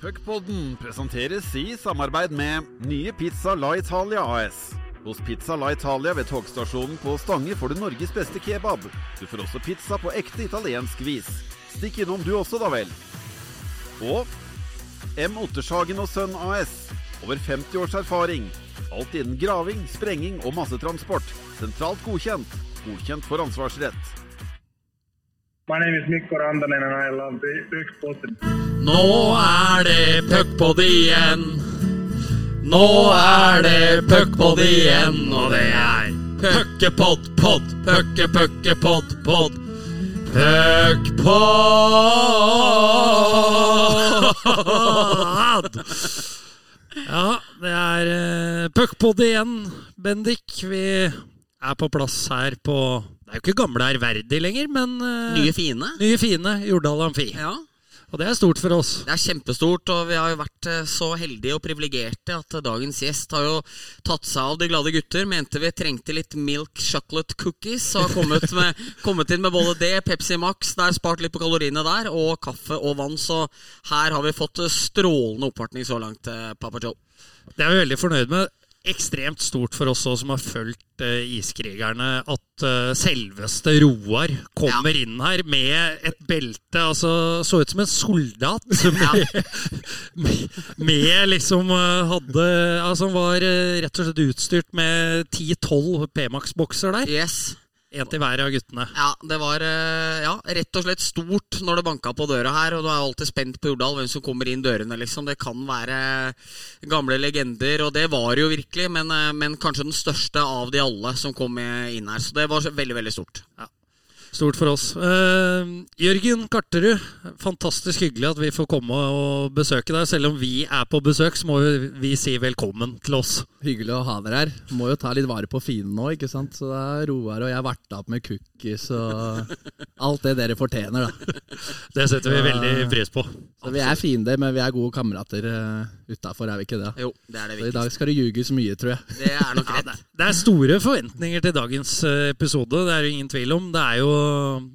Puckpodden presenteres i samarbeid med nye Pizza La Italia AS. Hos Pizza La Italia ved togstasjonen på Stange får du Norges beste kebab. Du får også pizza på ekte italiensk vis. Stikk innom du også, da vel. Og M. Ottershagen og Sønn AS. Over 50 års erfaring. Alt innen graving, sprenging og massetransport. Sentralt godkjent. Godkjent for ansvarsrett. My name is Mikko Rantanen and I love the Puckpodden. Nå er det puckpod igjen. Nå er det puckpod igjen, og det er puckepod, pod, pucke, pucke, pod, pod. Puckpod! Ja, det er uh, puckpod igjen, Bendik. Vi er på plass her på Det er jo ikke gamle ærverdig lenger, men eh, Nye fine. nye fine Jordal Amfi. Ja, Og det er stort for oss. det er kjempestort, og vi har jo vært eh, så heldige og privilegerte at eh, dagens gjest har jo tatt seg av de glade gutter. Mente vi trengte litt milk chocolate cookies, og har kommet, med, kommet inn med både det, Pepsi Max, det er spart litt på kaloriene der, og kaffe og vann. Så her har vi fått strålende oppvartning så langt, eh, Papa Joe. Det er vi veldig fornøyd med. Ekstremt stort for oss som har fulgt uh, Iskrigerne, at uh, selveste Roar kommer inn her med et belte. Altså, så ut som en soldat. Med, med, med liksom eh, hadde Altså, var rett og slett utstyrt med 10-12 P-Max-bokser der. Yes. Én til hver av guttene. Ja, det var eh, ja, rett og slett stort når det banka på døra her. Og du er alltid spent på Jordal, hvem som kommer inn dørene. liksom. Det kan være gamle legender, og det var det jo virkelig. Men, eh, men kanskje den største av de alle som kom inn her. Så det var veldig, veldig stort. Stort for oss. Uh, Jørgen Karterud, fantastisk hyggelig at vi får komme og besøke deg. Selv om vi er på besøk, så må vi, vi si velkommen til oss. Hyggelig å ha dere her. Må jo ta litt vare på fienden nå, ikke sant. Så det er Roar og jeg verta opp med cookies og alt det dere fortjener, da. Det setter vi veldig pris på. Så vi er fiender, men vi er gode kamerater uh, utafor, er vi ikke det? Jo, det er det Så i dag skal det ljuges mye, tror jeg. Det er nok rett. Det er store forventninger til dagens eh, episode, det er det ingen tvil om. Det er jo,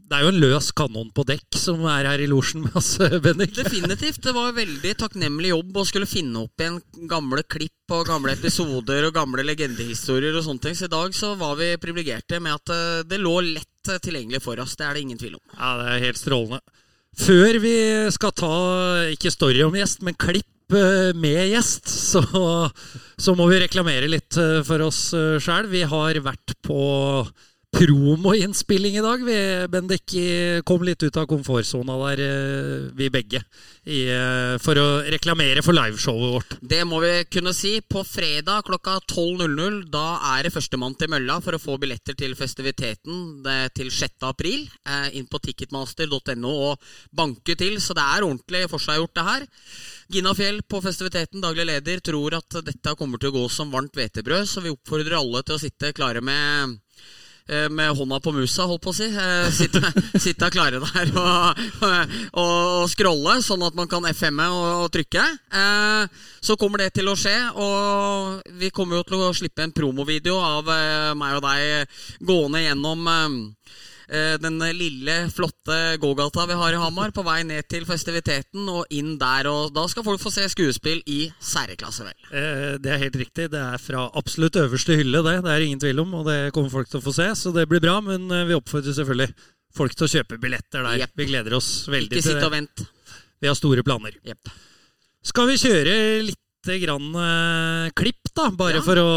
det er jo en løs kanon på dekk som er her i losjen med oss, Bendik. Definitivt. Det var en veldig takknemlig jobb å skulle finne opp igjen gamle klipp og gamle episoder og gamle legendehistorier og sånne ting. Så i dag så var vi privilegerte med at eh, det lå lett eh, tilgjengelig for oss. Det er det ingen tvil om. Ja, det er helt strålende. Før vi skal ta, ikke story om gjest, men klipp eh, med gjest, så, så må vi reklamere litt for oss sjøl. Vi har vært på promoinnspilling i dag. Vi, Bendik, kom litt ut av komfortsona der, eh, vi begge, i, eh, for å reklamere for liveshowet vårt. Det må vi kunne si. På fredag klokka 12.00 da er det førstemann til mølla for å få billetter til festiviteten til 6. april. Eh, inn på ticketmaster.no og banke til, så det er ordentlig forseggjort, det her. Gina Fjell på festiviteten, daglig leder, tror at dette kommer til å gå som varmt hvetebrød, så vi oppfordrer alle til å sitte klare med med hånda på musa, holdt på å si. Eh, Sitte, sitte klare der og, og, og scrolle, sånn at man kan FM-e og, og trykke. Eh, Så kommer det til å skje, og vi kommer jo til å slippe en promovideo av eh, meg og deg gående gjennom eh, eh, den lille, flotte gågata vi har i Hamar, på vei ned til festiviteten og inn der. Og da skal folk få se skuespill i særklasse, vel. Eh, Det er helt riktig. Det er fra absolutt øverste hylle, det. Det er ingen tvil om, og det kommer folk til å få se, så det blir bra. Men eh, vi oppfordrer selvfølgelig folk til å kjøpe billetter der. Yep. Vi gleder oss veldig Ikke til sitt og vent. Vi har store planer. Yep. Skal vi kjøre litt grann eh, klipp, da? Bare Ja. for å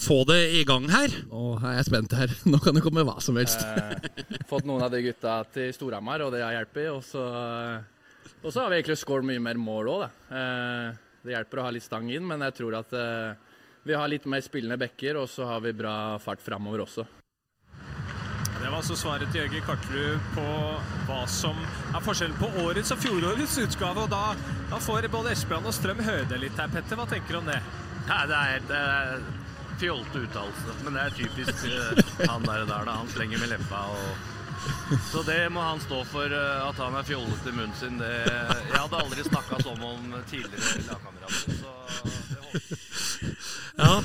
få det i gang her. Nå er spent her. Nå kan det komme hva som helst. Eh, fått noen av de gutta til Storhamar, og det har hjulpet. Og så, og så har vi egentlig skåret mye mer mål òg, da. Eh, det hjelper å ha litt stang inn, men jeg tror at eh, vi har litt mer spillende bekker, og så har vi bra fart framover også. Det var altså svaret til Jørgen Karterud på hva som er forskjellen på årets og fjorårets utgave. og Da, da får både Espeland og Strøm høre det litt her, Petter. Hva tenker du om det? Nei, det er helt eh, fjolte uttalelse. Men det er typisk eh, han der, der da. Han slenger med leppa og Så det må han stå for, eh, at han er fjollete i munnen sin. Det, jeg hadde aldri snakka sånn om tidligere lagkamerater, så det holder. Ja,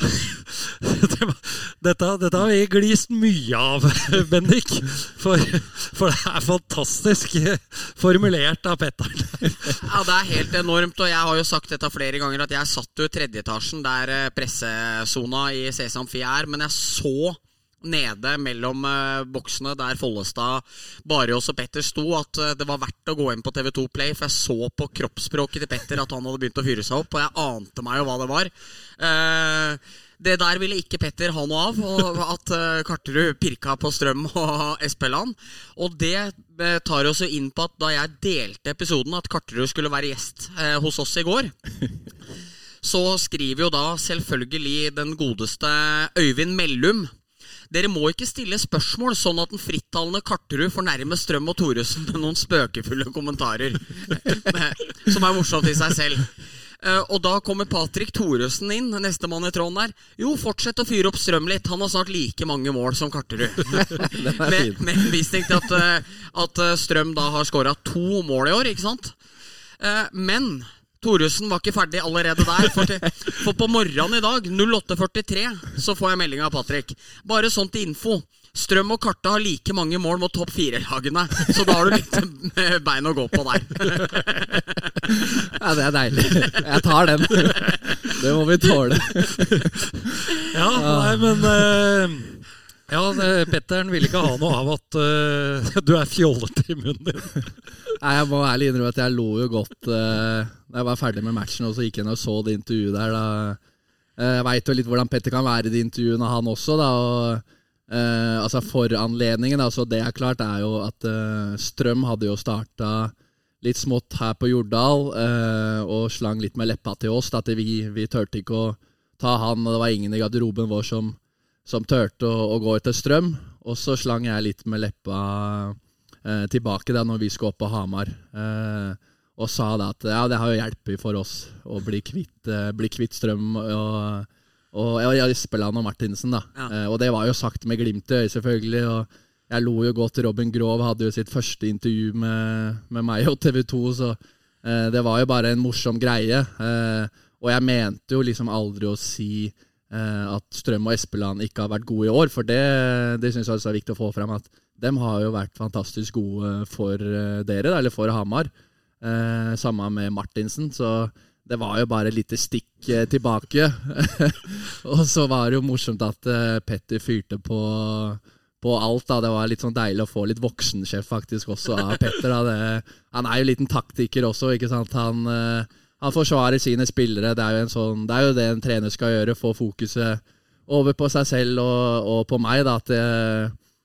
Dette, dette har vi glist mye av, Bendik. For, for det er fantastisk formulert av Petter'n. Ja, det er helt enormt, og jeg har jo sagt dette flere ganger, at jeg satt jo i tredjeetasjen der eh, pressesona i Sesam Fie er, men jeg så nede mellom eh, boksene der Follestad, Barjås og Petter sto, at eh, det var verdt å gå inn på TV2 Play, for jeg så på kroppsspråket til Petter at han hadde begynt å fyre seg opp, og jeg ante meg jo hva det var. Eh, det der ville ikke Petter ha noe av, og at uh, Karterud pirka på Strøm og Espeland. Og det eh, tar oss jo inn på at da jeg delte episoden at Karterud skulle være gjest eh, hos oss i går, så skriver jo da selvfølgelig den godeste Øyvind Mellum dere må ikke stille spørsmål sånn at den frittalende Karterud fornærmer Strøm og Thoresen med noen spøkefulle kommentarer. Som er morsomt i seg selv. Uh, og da kommer Patrick Thoresen inn, nestemann i tråden der. Jo, fortsett å fyre opp Strøm litt. Han har snart like mange mål som Karterud. med, med visning til at, uh, at uh, Strøm da har skåra to mål i år, ikke sant? men Thoresen var ikke ferdig allerede der. For, til, for på morgenen i dag, 08.43, så får jeg melding av Patrick. Bare sånn til info. Strøm og Karta har like mange mål mot topp fire-lagene. Så da har du litt bein å gå på der. Ja, det er deilig. Jeg tar den. Det må vi tåle. Ja, nei, men uh, Ja, Petteren vil ikke ha noe av at uh, du er fjollete i munnen din. Nei, Jeg må ærlig innrømme at jeg lo jo godt uh, da jeg var ferdig med matchen og så gikk jeg inn og så det intervjuet der. da Jeg veit jo litt hvordan Petter kan være i de intervjuene, han også. da og uh, altså Foranledningen, altså det er klart, er jo at Strøm hadde jo starta litt smått her på Jordal og slang litt med leppa til oss. At vi, vi turte ikke å ta han, og det var ingen i garderoben vår som, som turte å, å gå etter Strøm. Og så slang jeg litt med leppa eh, tilbake da når vi skulle opp på Hamar. Eh, og sa da at ja, det har jo hjulpet for oss å bli kvitt, eh, bli kvitt Strøm og, og ja, Espeland og Martinsen. da. Ja. Eh, og det var jo sagt med glimt i øyet, selvfølgelig. og jeg lo jo godt. Robin Grov hadde jo sitt første intervju med, med meg og TV 2, så eh, det var jo bare en morsom greie. Eh, og jeg mente jo liksom aldri å si eh, at Strøm og Espeland ikke har vært gode i år, for det, det syns jeg også er viktig å få fram. at de har jo vært fantastisk gode for eh, dere, eller for Hamar. Eh, samme med Martinsen. Så det var jo bare et lite stikk eh, tilbake. og så var det jo morsomt at eh, Petter fyrte på, på alt. da. Det var litt sånn deilig å få litt voksensjef faktisk også av Petter. da. Det, han er jo en liten taktiker også, ikke sant. Han, eh, han forsvarer sine spillere. Det er, jo en sånn, det er jo det en trener skal gjøre. Få fokuset over på seg selv og, og på meg. da, at det,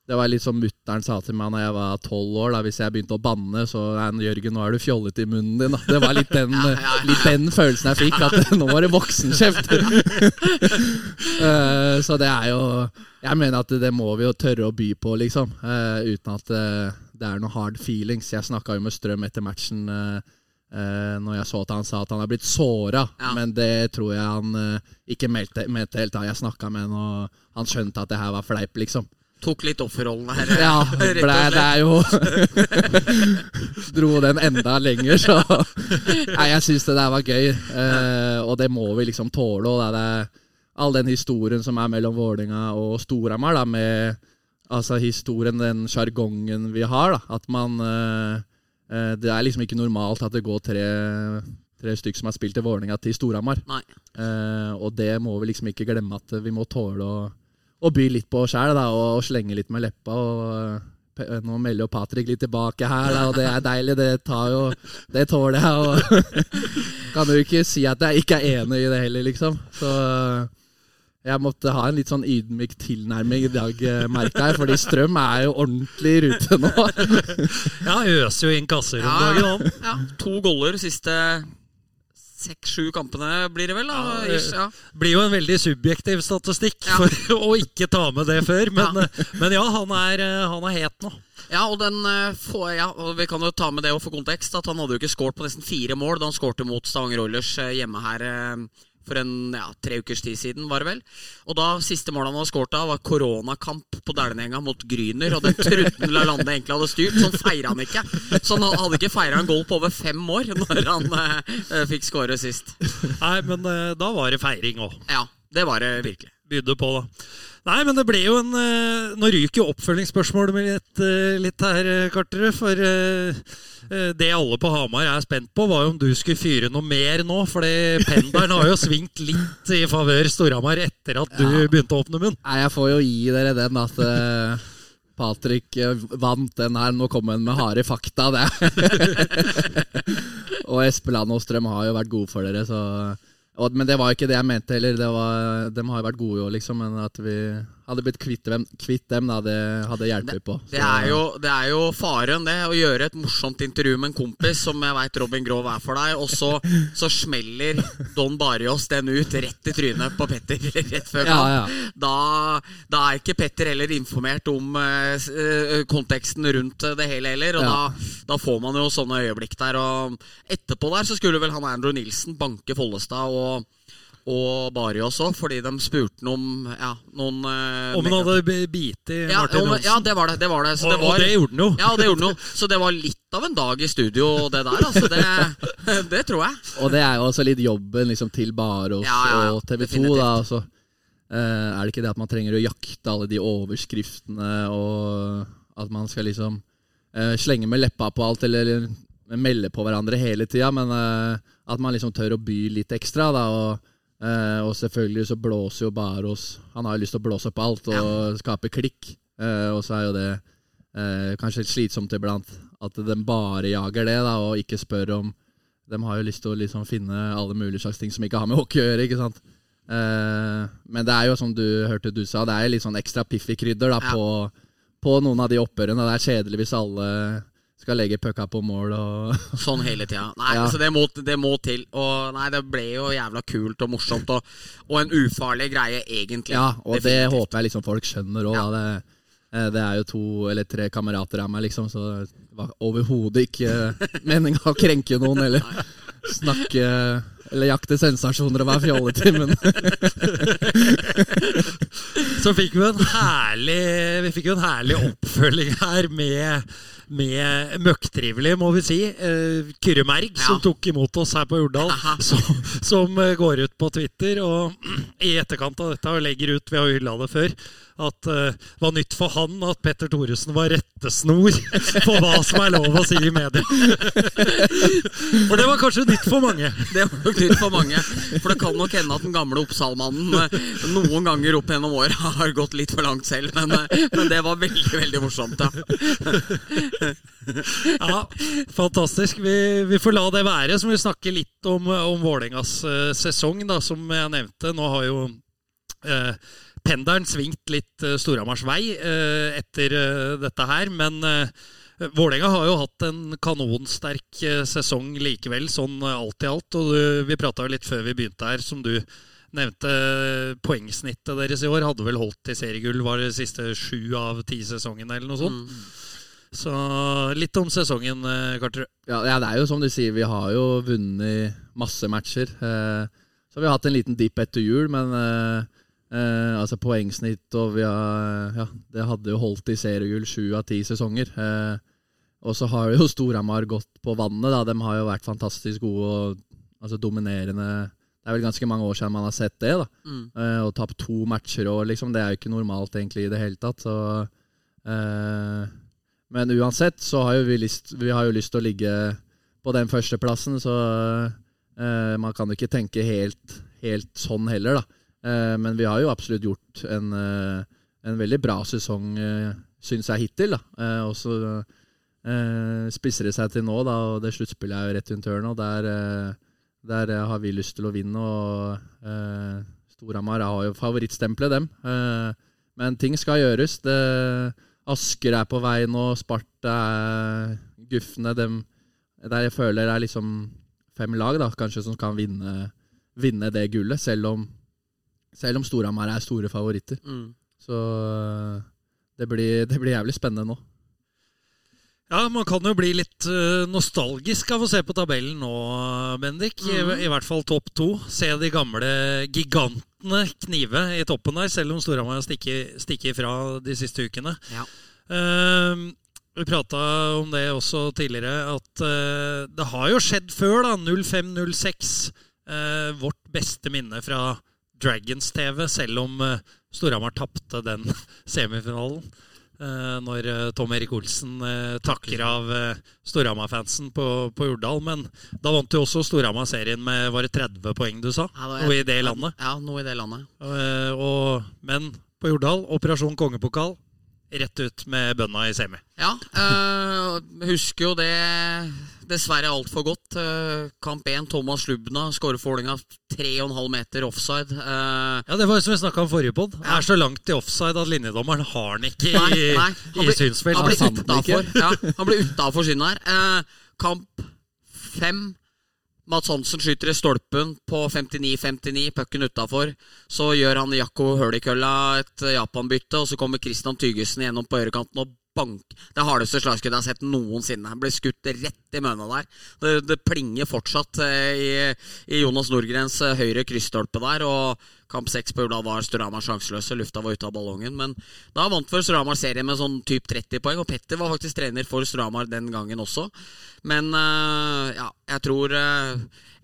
det var litt som mutter'n sa til meg da jeg var tolv år. da, Hvis jeg begynte å banne, så Nei, Jørgen, nå er du fjollete i munnen din. da. Det var litt den, litt den følelsen jeg fikk. At nå var det voksenkjeft. uh, så det er jo Jeg mener at det må vi jo tørre å by på, liksom. Uh, uten at uh, det er noe hard feelings. Jeg snakka jo med Strøm etter matchen. Uh, når jeg så at han sa at han er blitt såra, Ja. men det tror jeg han ikke mente, helt da jeg snakka med han, og han skjønte at det her var fleip, liksom. Tok litt offerrollen her. Ja, ble, det, er jo Dro den enda lenger, så Nei, jeg syns det der var gøy. eh, og det må vi liksom tåle. Og det er all den historien som er mellom Vålinga og Storhamar, med altså historien, den sjargongen vi har, da. At man eh, eh, Det er liksom ikke normalt at det går tre Tre stykk som har spilt i Vålerenga, til Storhamar. Eh, og det må vi liksom ikke glemme at vi må tåle å, å by litt på sjæl og, og slenge litt med leppa. og eh, Nå melder jo Patrick litt tilbake her, da, og det er deilig. Det tar jo Det tåler jeg. Og kan jo ikke si at jeg ikke er enig i det heller, liksom. Så eh, jeg måtte ha en litt sånn ydmyk tilnærming i dag, eh, merka jeg. Fordi Strøm er jo ordentlig i rute nå. Ja, øser jo inn kasser om dagen, òg. ja, to goller siste seks-sju kampene, blir det vel? Da, Ja, det blir jo en veldig subjektiv statistikk Ja. for å ikke ta med det før. Men Ja. ja, men ja han, er, eh, han er het nå. Ja, og den for, får, ja, og Vi kan jo ta med det og for kontekst at han hadde jo ikke skåret på nesten fire mål da han skårte mot Stavanger Oilers eh, hjemme her eh, for en ja, tre ukers tid siden, var det vel. Og da siste målet han hadde skåret av, var koronakamp på Dælenenga mot Gryner. Og den trodde han La Lande egentlig hadde styrt, sånn feira han ikke. Så han hadde ikke feira en goal på over fem år når han eh, fikk skåre sist. Nei, men eh, da var det feiring òg. Ja, det var det virkelig. Bydde på, da. Nei, men det ble jo en eh, Nå ryker jo oppfølgingsspørsmålet med litt, litt her, eh, Karterud. For eh, eh, det alle på Hamar er spent på, var jo om du skulle fyre noe mer nå. For pendelen har jo svingt litt i favør Storhamar etter at du Ja. begynte å åpne munn. Nei, jeg får jo gi dere den at uh, Patrick eh, vant den her. Nå kom han med harde fakta, det. og Espeland og Strøm har jo vært gode for dere, så Men det var ikke det jeg mente heller. Var, de har jo vært gode, jo, liksom. Men at vi hadde blitt kvitt dem, kvitt dem da, det hadde hjulpet på. Det er, jo, det er jo faren, det. Å gjøre et morsomt intervju med en kompis, som jeg veit Robin Grov er for deg, og så, så smeller Don Barios den ut rett i trynet på Petter rett før Ja, ja. Da, da er ikke Petter heller informert om uh, konteksten rundt eh, det hele heller, og Ja. da, da får man jo sånne øyeblikk der. Og etterpå der så skulle vel han Andrew Nilsen banke Follestad og og Bari også, fordi de spurte noe om ja, noen eh, Om han hadde bitt i ja, Martin Johnsen. ja, det var det. det, var det. Så og, det var, og det gjorde han jo. ja, det gjorde noe. Så det var litt av en dag i studio, det der. Altså, det, det tror jeg. Og det er jo også litt jobben liksom, til Barås Ja, ja, ja. og TV 2. Da, altså. Eh, er det ikke det at man trenger å jakte alle de overskriftene, og at man skal liksom eh, slenge med leppa på alt, eller, eller melde på hverandre hele tida, men eh, at man liksom tør å by litt ekstra, da. Og, eh, og selvfølgelig så blåser jo Baros Han har jo lyst til å blåse opp alt og skape klikk, eh, og så er jo det eh, kanskje litt slitsomt iblant at de bare jager det, da, og ikke spør om de har jo lyst til å liksom finne alle mulige slags ting som ikke har med hockey å gjøre. ikke sant? Eh, men det er jo som du hørte du sa, det er jo litt sånn ekstra piff i krydder da, Ja. på, på noen av de oppgjørene. Det er kjedelig hvis alle skal legge pucka på mål og Sånn hele tida. Nei, Ja. så det må, det må til. Og nei, det ble jo jævla kult og morsomt, og, og en ufarlig greie, egentlig. Ja, og det håper jeg liksom folk skjønner òg. Ja. Det, eh, det er jo to eller tre kamerater av meg, liksom, så det var overhodet ikke meninga å krenke noen eller snakke eller jakte sensasjoner og være fjollete, men Så fikk vi en herlig Vi fikk jo en herlig oppfølging her med, med møkktrivelig, må vi si. Eh, Kyrre Merg, som tok imot oss her på Jordal. Som, som eh, går ut på Twitter og i etterkant av dette og legger ut, vi har jo hylla det før, at eh, det var nytt for han at Petter Thoresen var rettesnor på hva som er lov å si i media. For det var kanskje nytt for mange. Det var nok nytt for mange. For det kan nok hende at den gamle Oppsalmannen eh, noen ganger opp gjennom året har gått litt for langt selv. Men, eh, men det var veldig, veldig morsomt, ja. Ja, fantastisk. Vi, vi får la det være. Så må vi snakke litt om, om Vålerengas uh, sesong, da, som jeg nevnte. Nå har jo eh, pendelen svingt litt uh, Storhamars vei eh, etter eh, dette her, men Vålerenga har jo hatt en kanonsterk eh, sesong likevel, sånn eh, alt i alt. Og vi prata jo litt før vi begynte her, som du nevnte. Poengsnittet deres i år hadde vel holdt til seriegull, var det siste sju av ti sesongene, eller noe sånt. Så litt om sesongen, eh, Karterud. ja, ja, det er jo som du sier, vi har jo vunnet masse matcher. Eh, så vi har hatt en liten dipp etter jul, men eh, eh, altså poengsnitt og vi har Ja, det hadde jo holdt i seriegull sju av ti sesonger. Eh, og så har jo Storhamar gått på vannet, da. De har jo vært fantastisk gode og altså dominerende. Det er vel ganske mange år siden man har sett det, da. Mm. Eh, og tapt to matcher og liksom, det er jo ikke normalt egentlig i det hele tatt. Så, eh, men uansett så har jo vi lyst, vi har jo lyst til å ligge på den førsteplassen, så eh, man kan jo ikke tenke helt, helt sånn heller, da. Eh, men vi har jo absolutt gjort en, eh, en veldig bra sesong, uh, syns jeg, hittil. Eh, og så eh, spisser det seg til nå, da, og det sluttspillet er jo rett rundt hjørnet. og Der, eh, der eh, har vi lyst til å vinne, og eh, Storhamar har jo favorittstempelet, dem. Eh, men ting skal gjøres. Det, Asker er på vei nå, Sparta er Guffene dem, Der jeg føler det er liksom fem lag da, kanskje som kan vinne, vinne det gullet, selv om, selv om Storhamar er store favoritter. Mm. Så eh, det blir, det blir jævlig spennende nå. Ja, man kan jo bli litt eh, nostalgisk av å se på tabellen nå, Bendik. I, I hvert fall topp to. Se de gamle gigantene knive i toppen der, selv om Storhamar har stikket, ifra fra de siste ukene. Ja. Eh, vi prata om det også tidligere, at uh, det har jo skjedd før, da. 05-06. Uh, vårt beste minne fra Dragons TV, selv om eh, Storhamar tapte den semifinalen. Eh, når eh, Tom Erik Olsen takker av Storhamar-fansen på, på Jordal. Men da vant jo også Storhamar serien med var det 30 poeng, du sa? Ja, Noe i det landet. Ja, noe i det landet. Eh, og, men på Jordal, Operasjon Kongepokal, rett ut med bønna i semi. Ja, øh, husker jo det dessverre altfor godt. Eh, kamp 1, Thomas Slubna skårer Vålerenga 3,5 meter offside. Eh, Ja, Det var jo som vi snakka om forrige pod. Ja. Er så langt i offside at linjedommeren har den ikke Nei, i, nei, han i blir- synsfelt. Han blir utafor. Ja, synet her. Eh, kamp fem. Mats Hansen skyter i stolpen på 59-59, pucken utafor. Så gjør han Jakko Hølikølla et Japan-bytte, og så kommer Christian Tygesen gjennom på ørekanten og bank. Det hardeste slagskuddet jeg har sett noensinne. Han ble skutt rett i møna der. Det, det plinger fortsatt eh, i, i Jonas Nordgrens eh, høyre krysstolpe der. Og kamp seks på Urdal var Storhamar sjanseløse. Lufta var ute av ballongen. Men da vant vel Storhamar serien med sånn typ 30 poeng. Og Petter var faktisk trener for Storhamar den gangen også. Men uh, ja, jeg tror uh,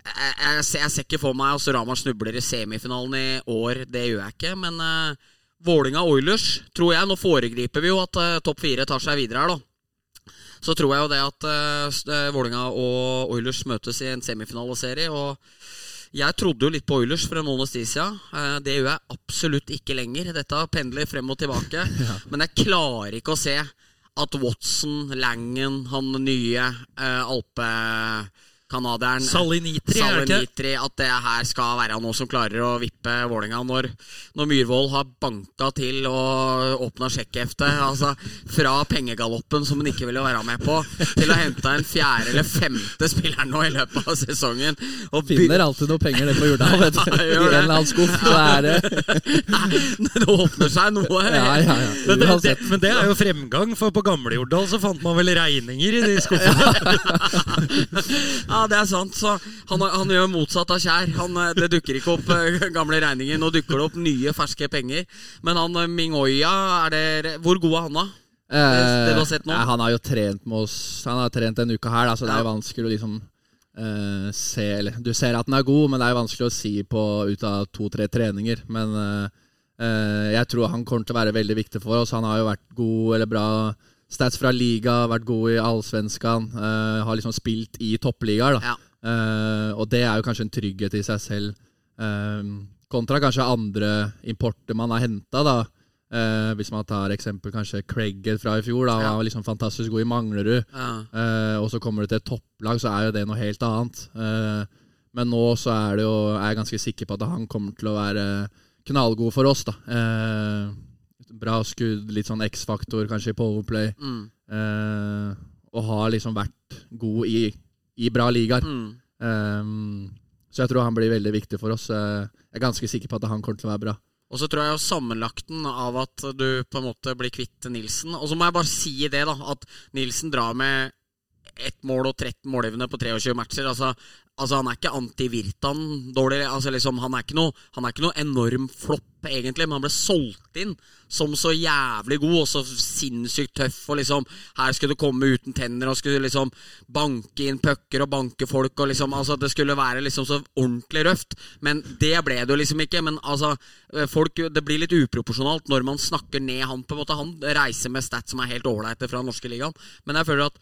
jeg, jeg, ser- jeg ser ikke for meg at Storhamar snubler i semifinalen i år. Det gjør jeg ikke. Men uh, Vålinga Oilers, tror jeg Nå foregriper vi jo at uh, topp fire tar seg videre her, da. Så tror jeg jo det at uh, Vålinga og Oilers møtes i en semifinaleserie. Og jeg trodde jo litt på Oilers for en måneds tid siden. Eh, det gjør jeg absolutt ikke lenger. Dette pendler frem og tilbake. Men jeg klarer ikke å se at Watson, Langen, han nye uh, alpekanadieren Salinitri, er det ikke? Salinitri, at det her skal være noe som klarer å vippe Vålerenga når, når Myhrvold har banka til og åpna sjekkheftet. Altså fra pengegaloppen som hun ikke ville være med på, til å hente en fjerde eller femte spiller nå i løpet av sesongen. Og Finner alltid noe penger nede på Jordal, vet du. Ja, I en eller annen skuff. Er det det åpner seg noe. Ja, ja, ja. Men det, det, men det er jo fremgang, for på gamle Jordal så fant man vel regninger i de skuffene. Ja, det er sant. Så han, han gjør motsatt av Kjær. Han, eh, det dukker ikke opp eh, gamle regninger. Nå dukker det opp nye, ferske penger. Men han eh, Mingoya, er det, hvor god er han, da? det du har sett nå? Eh, han har jo trent med oss Han har trent en uke her, da, så det er vanskelig å liksom eh, se eller, Du ser at han er god, men det er vanskelig å si på ut av to-tre treninger. Men eh, jeg tror han kommer til å være veldig viktig for oss. Han har jo vært god eller bra stats fra liga, vært god i Allsvenskan. Uh, har liksom spilt i toppligaer, da. Ja. Uh, og det er jo kanskje en trygghet i seg selv. uh, kontra kanskje andre importer man har henta, da. Hvis man tar eksempel kanskje Craighead fra i fjor. Da, Ja. Han var liksom fantastisk god i Manglerud. Ja. Og så kommer du til et topplag, så er jo det noe helt annet. Men nå så er det jo er jeg ganske sikker på at han kommer til å være knallgod for oss. da Bra skudd, litt sånn X-faktor kanskje i powerplay. Mm. Eh, og har liksom vært god i, i bra ligaer. Mm. Eh, så jeg tror han blir veldig viktig for oss. Eh, jeg er ganske sikker på at han kommer til å være bra. Og så tror jeg jo sammenlagten av at du på en måte blir kvitt Nilsen Og så må jeg bare si det, da, at Nilsen drar med ett mål og 13 målgivende på 23 matcher. Altså, altså Han er ikke anti-Virtan dårlig. Altså, liksom, han, er ikke noe, han er ikke noe enorm flopp, egentlig, men han ble solgt inn som så jævlig god og så sinnssykt tøff. Og liksom Her skulle du komme uten tenner og skulle liksom banke inn pucker og banke folk. Og liksom Altså Det skulle være liksom så ordentlig røft. Men det ble det jo liksom ikke. Men altså eh, folk, Det blir litt uproporsjonalt når man snakker ned han. på en måte Han reiser med stats som er helt ålreite fra den norske ligaen. Men jeg føler at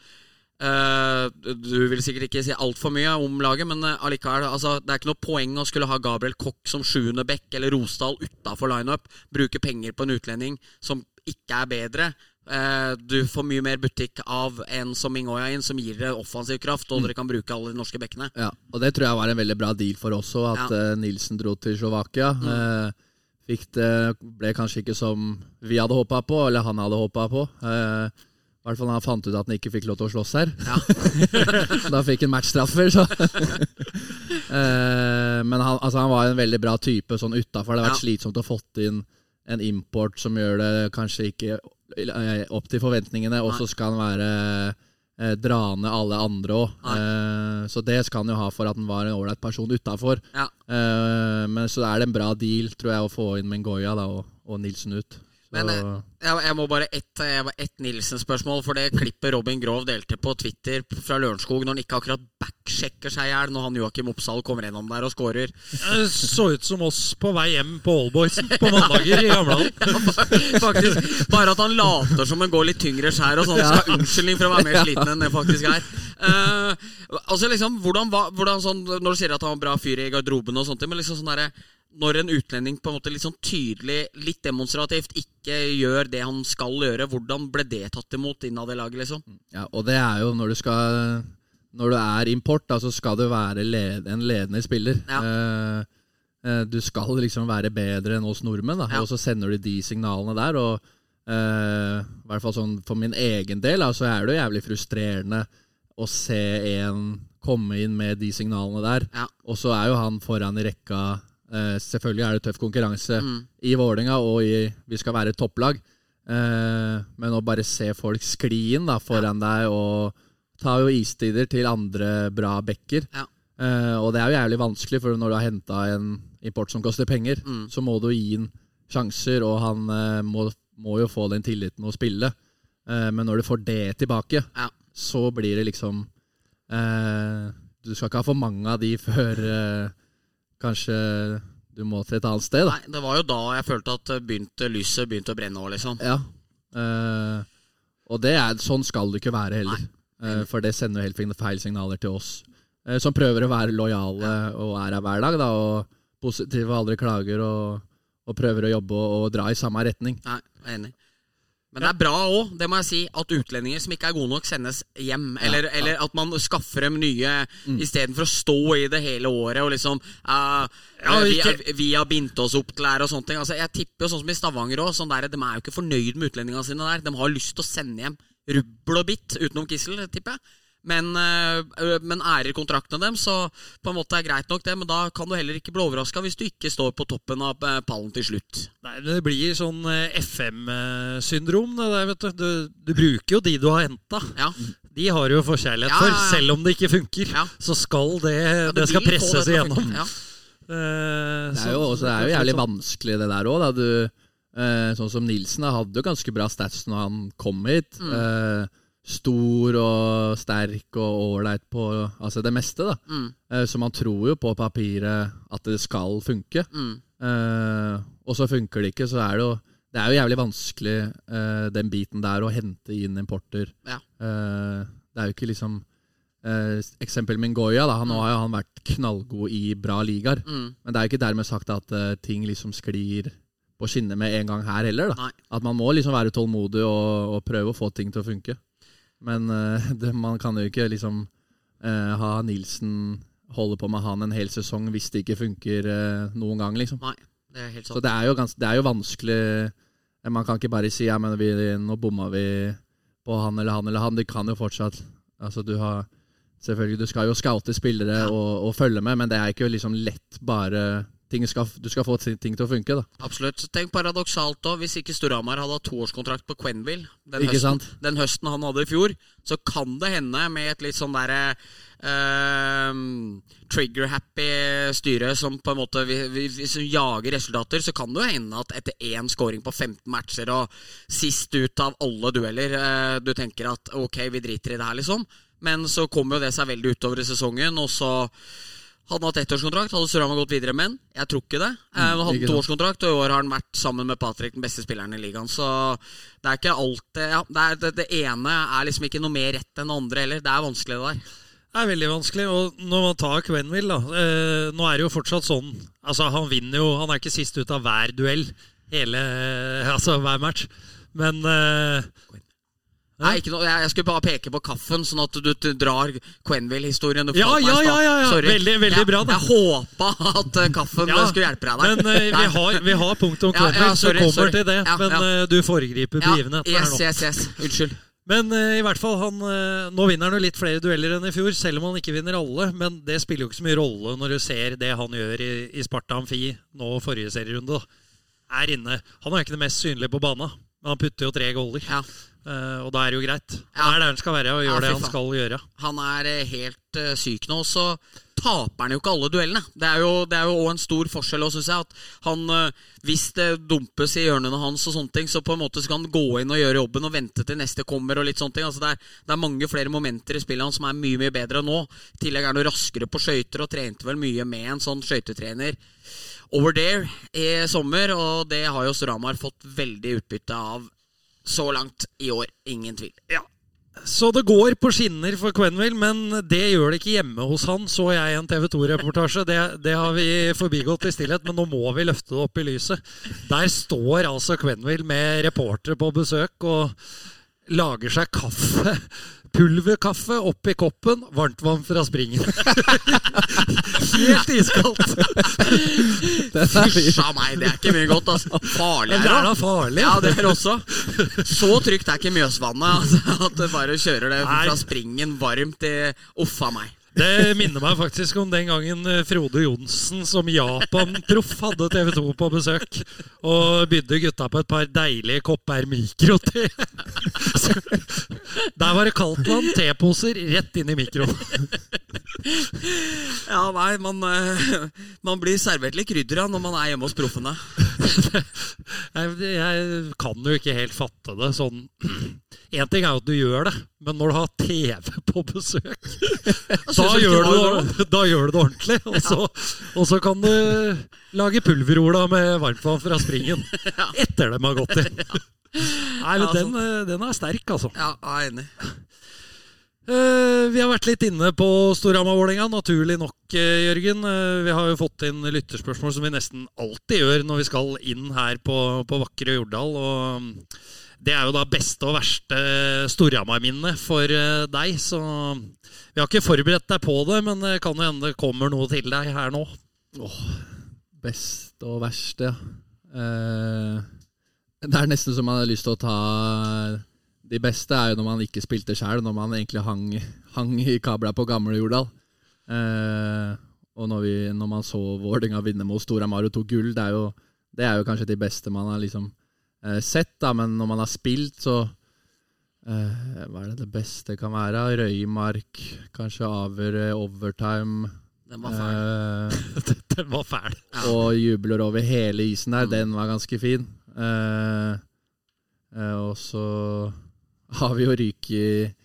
du vil sikkert ikke si altfor mye om laget, men eh, allikevel altså, Det er ikke noe poeng å skulle ha Gabriel Kokk som sjuende back eller Rosdal utafor lineup. Bruke penger på en utlending som ikke er bedre. Eh, du får mye mer butikk av en som Mingoya inn, som gir dere offensiv kraft, og dere kan bruke alle de norske bekkene. Ja, og det tror jeg var en veldig bra deal for oss at Ja. eh, Nilsen dro til Slovakia. Mm. fikk det, ble kanskje ikke som vi hadde håpa på, eller han hadde håpa på. Eh, I hvert fall da han fant ut at han ikke fikk lov til å slåss her. Ja. da fikk han matchstraffer, så uh, Men han, altså, han var en veldig bra type sånn utafor. Det har vært Ja. slitsomt å fått inn en import som gjør det kanskje ikke eh, opp til forventningene, og så skal han være eh, dra ned alle andre òg. Eh, så det skal han jo ha for at han var en ålreit person utafor. Ja. Eh, men så er det en bra deal, tror jeg, å få inn Mengoya da, og, og Nilsen ut. Men eh, jeg, jeg må bare ett et Nilsen-spørsmål. For det klippet Robin Grov delte på Twitter fra Lørenskog når han ikke akkurat backsjekker seg i hjel når han Joakim Oppsal kommer gjennom der og scorer. Så ut som oss på vei hjem på Oldboysen på mandager i Gamlehallen. Faktisk, Bare at han later som han går litt tyngre skjær og sånn. Skal ha unnskyldning for å være mer sliten enn det faktisk er. Uh, altså liksom, hvordan, hvordan sånn, Når du sier at han var bra fyr i garderoben, og sånt, men liksom sånn derre når en utlending på en måte litt sånn tydelig, litt demonstrativt, ikke gjør det han skal gjøre, hvordan ble det tatt imot innad i laget, liksom? Ja, og det er jo når du skal Når du er import, da, så skal du være led, en ledende spiller. Ja. Eh, eh, du skal liksom være bedre enn oss nordmenn, da, Ja. og så sender du de signalene der. Og eh, i hvert fall sånn for min egen del, da, så er det jo jævlig frustrerende å se en komme inn med de signalene der. Ja. Og så er jo han foran i rekka. Eh, selvfølgelig er det tøff konkurranse Mm. i Vålerenga, og i, vi skal være et topplag. Eh, men å bare se folk skli inn da, foran deg og ta jo istider til andre bra bekker. Ja. Eh, og det er jo jævlig vanskelig, for når du har henta en import som koster penger, Mm. så må du gi han sjanser, og han eh, må, må jo få den tilliten å spille. Eh, men når du får det tilbake, Ja. så blir det liksom eh, Du skal ikke ha for mange av de før kanskje du må til et annet sted. Da. Nei, det var jo da jeg følte at begynte, lyset begynte å brenne òg, liksom. Ja. Uh, og det er, sånn skal det ikke være heller. Eh, for det sender jo helt feil signaler til oss. uh, som prøver å være lojale og er her hver dag. Da, og positive og aldri klager. Og, og prøver å jobbe og, og dra i samme retning. Nei, jeg er enig. Men det er bra òg, det må jeg si, at utlendinger som ikke er gode nok, sendes hjem. Eller, eller at man skaffer dem nye Mm. istedenfor å stå i det hele året og liksom uh, Ja, vi, ikke- vi har bindt oss opp til her og sånne ting. Altså, jeg tipper jo sånn som i Stavanger òg. Sånn de er jo ikke fornøyd med utlendingene sine der. De har lyst til å sende hjem rubbel og bitt, utenom Kissel, tipper jeg. Men, øh, men ærer kontraktene dem, så på en måte er greit nok det. Men da kan du heller ikke bli overraska hvis du ikke står på toppen av øh, pallen til slutt. Nei, men Det blir sånn FM-syndrom. det der, vet Du Du, du bruker jo de du har henta. Ja, De har du jo forkjærlighet Ja, ja, for. Selv om det ikke funker, Ja. så skal det, ja det skal presses det igjennom. Eh, Det er jo, også, det er jo jævlig vanskelig det der òg. Du, eh, sånn som Nilsen da, hadde jo ganske bra stats når han kom hit. Mm. Eh, stor og sterk og ålreit på altså det meste. da Mm, eh, Så man tror jo på papiret at det skal funke. mm. Eh, og så funker det ikke, så er det jo Det er jo jævlig vanskelig, eh, den biten der, å hente inn importer. Ja. Eh, det er jo ikke liksom eh, Eksempel Mingoya, da. Han, Nå har jo han vært knallgod i bra ligaer. Mm. Men det er jo ikke dermed sagt at eh, ting liksom sklir på skinner med en gang her heller. da Nei. At man må liksom være tålmodig og, og prøve å få ting til å funke. Men eh, det, man kan jo ikke liksom eh, ha Nilsen holde på med han en hel sesong hvis det ikke funker eh, noen gang, liksom. Nei, det er helt Så sant. det er jo, gans, det er jo vanskelig Man kan ikke bare si ja, men vi, nå bomma vi på han eller han eller han. De kan jo fortsatt Altså, du har Selvfølgelig, du skal jo scoute spillere og, og følge med, men det er ikke liksom lett bare skal, Du skal få ting ting til å funke, da. Absolutt. Tenk paradoksalt òg, hvis ikke Storhamar hadde hatt toårskontrakt på Quenville den, den høsten han hadde i fjor, så kan det hende med et litt sånn derre uh, trigger-happy styre som på en måte hvis vi, vi, jager resultater, så kan det jo hende at etter én scoring på 15 matcher og sist ut av alle dueller, uh, du tenker at ok, vi driter i det her, liksom. Men så kommer jo det seg veldig utover i sesongen, og så hadde han hatt ettårskontrakt, hadde Storhamar gått videre med den? Jeg tror ikke det. Eh, Han hadde ikke toårskontrakt, og i år har han vært sammen med Patrick den beste spilleren i ligaen. Så det er ikke alltid ja, det, er, det, det ene er liksom ikke noe mer rett enn det andre heller. Det er vanskelig, det der. Det er veldig vanskelig. Og når man tar Quenville, da eh, Nå er det jo fortsatt sånn Altså, han vinner jo Han er ikke sist ut av hver duell. Hele Altså hver match. Men eh, Nei, ikke noe, jeg, jeg skulle bare peke på kaffen, sånn at du, du drar Quenville-historien. Ja, ja, ja, ja, ja. Sorry. Veldig- veldig jeg, bra, da. Jeg håpa at eh, kaffen Ja, skulle hjelpe deg der. Men uh, vi, har, vi har punkt om Ja, ja, Quenville, så kommer sorry. til det. Men eh, du foregriper ja, begivenhetene yes, her nå. yes, yes. Unnskyld. Men eh, i hvert fall, han, eh, nå vinner han jo litt flere dueller enn i fjor, selv om han ikke vinner alle. Men det spiller jo ikke så mye rolle når du ser det han gjør i, i Sparta Amfi nå forrige serierunde. da. Er inne. Han er ikke det mest synlige på banen, men han putter jo tre goller. Ja. Eh, og da er det jo greit. Ja. Han er der han skal være og Ja, gjør det han skal gjøre. Han er eh, helt uh, syk nå. Så taper han jo ikke alle duellene. Det er jo det er jo også en stor forskjell synes jeg, at han, uh, hvis det dumpes i hjørnene hans, og sånne ting, så på en måte skal han gå inn og gjøre jobben og vente til neste kommer. og litt sånne ting. Altså det, er, det er mange flere momenter i spillet hans som er mye mye bedre nå. I tillegg er han raskere på skøyter og trente vel mye med en sånn skøytetrener over there i sommer, og det har jo Storhamar fått veldig utbytte av så langt i år. Ingen tvil. Så det går på skinner for Quenville, men det gjør det ikke hjemme hos han, så jeg i en TV 2-reportasje. Det, det har vi forbigått i stillhet, men nå må vi løfte det opp i lyset. Der står altså Quenville med reportere på besøk og lager seg kaffe. Pulverkaffe oppi koppen, varmtvann fra springen. Helt iskaldt. Fysj a meg, det er ikke mye godt. Altså. Farlig er det da farlig. Ja, det er også. Så trygt er ikke Mjøsvannet altså, at du bare kjører det fra springen varmt til Uffa meg. Det minner meg faktisk om den gangen eh, Frode Johnsen som Japan-proff hadde TV 2 på besøk og bydde gutta på et par deilige kopper mikrote. Så Der var det kaldtvann, teposer, rett inn i mikroen. Ja, nei, man, eh, man blir servert litt krydder når man er hjemme hos proffene. Jeg, jeg kan jo ikke helt fatte det sånn Én ting er jo at du gjør det, men når du har TV på besøk da gjør, du, da gjør du det ordentlig. Og så, og så kan du lage pulverola med varmtvann fra springen etter dem har gått i. Nei, men den, eh, den er sterk, altså. Ja, jeg er enig. Eh, vi har vært litt inne på Storhamar-Vålerenga, naturlig nok, eh, Jørgen. Vi har jo fått inn lytterspørsmål som vi nesten alltid gjør når vi skal inn her på, på vakre Jordal. Og det er jo da beste og verste Storhamar-minne for eh, deg. Så vi har ikke forberedt deg på det, men det kan jo hende det kommer noe til deg her nå. Åh, Beste og verste, ja. Eh, det er nesten som man har lyst til å ta De beste er jo når man ikke spilte sjøl, når man egentlig hang, hang i kabla på gamle Jordal. Eh, og når, vi, når man så Vålerenga vinne mot Storhamar og tok gull, det er, jo, det er jo kanskje de beste man har liksom eh, sett, da, men når man har spilt, så eh, Hva er det det beste kan være? Røymark, kanskje Aver eh, overtime. Den var fæl. Eh, Den var fæl. og jubler over hele isen der. Den var ganske fin. Eh, eh, og så har vi jo ryket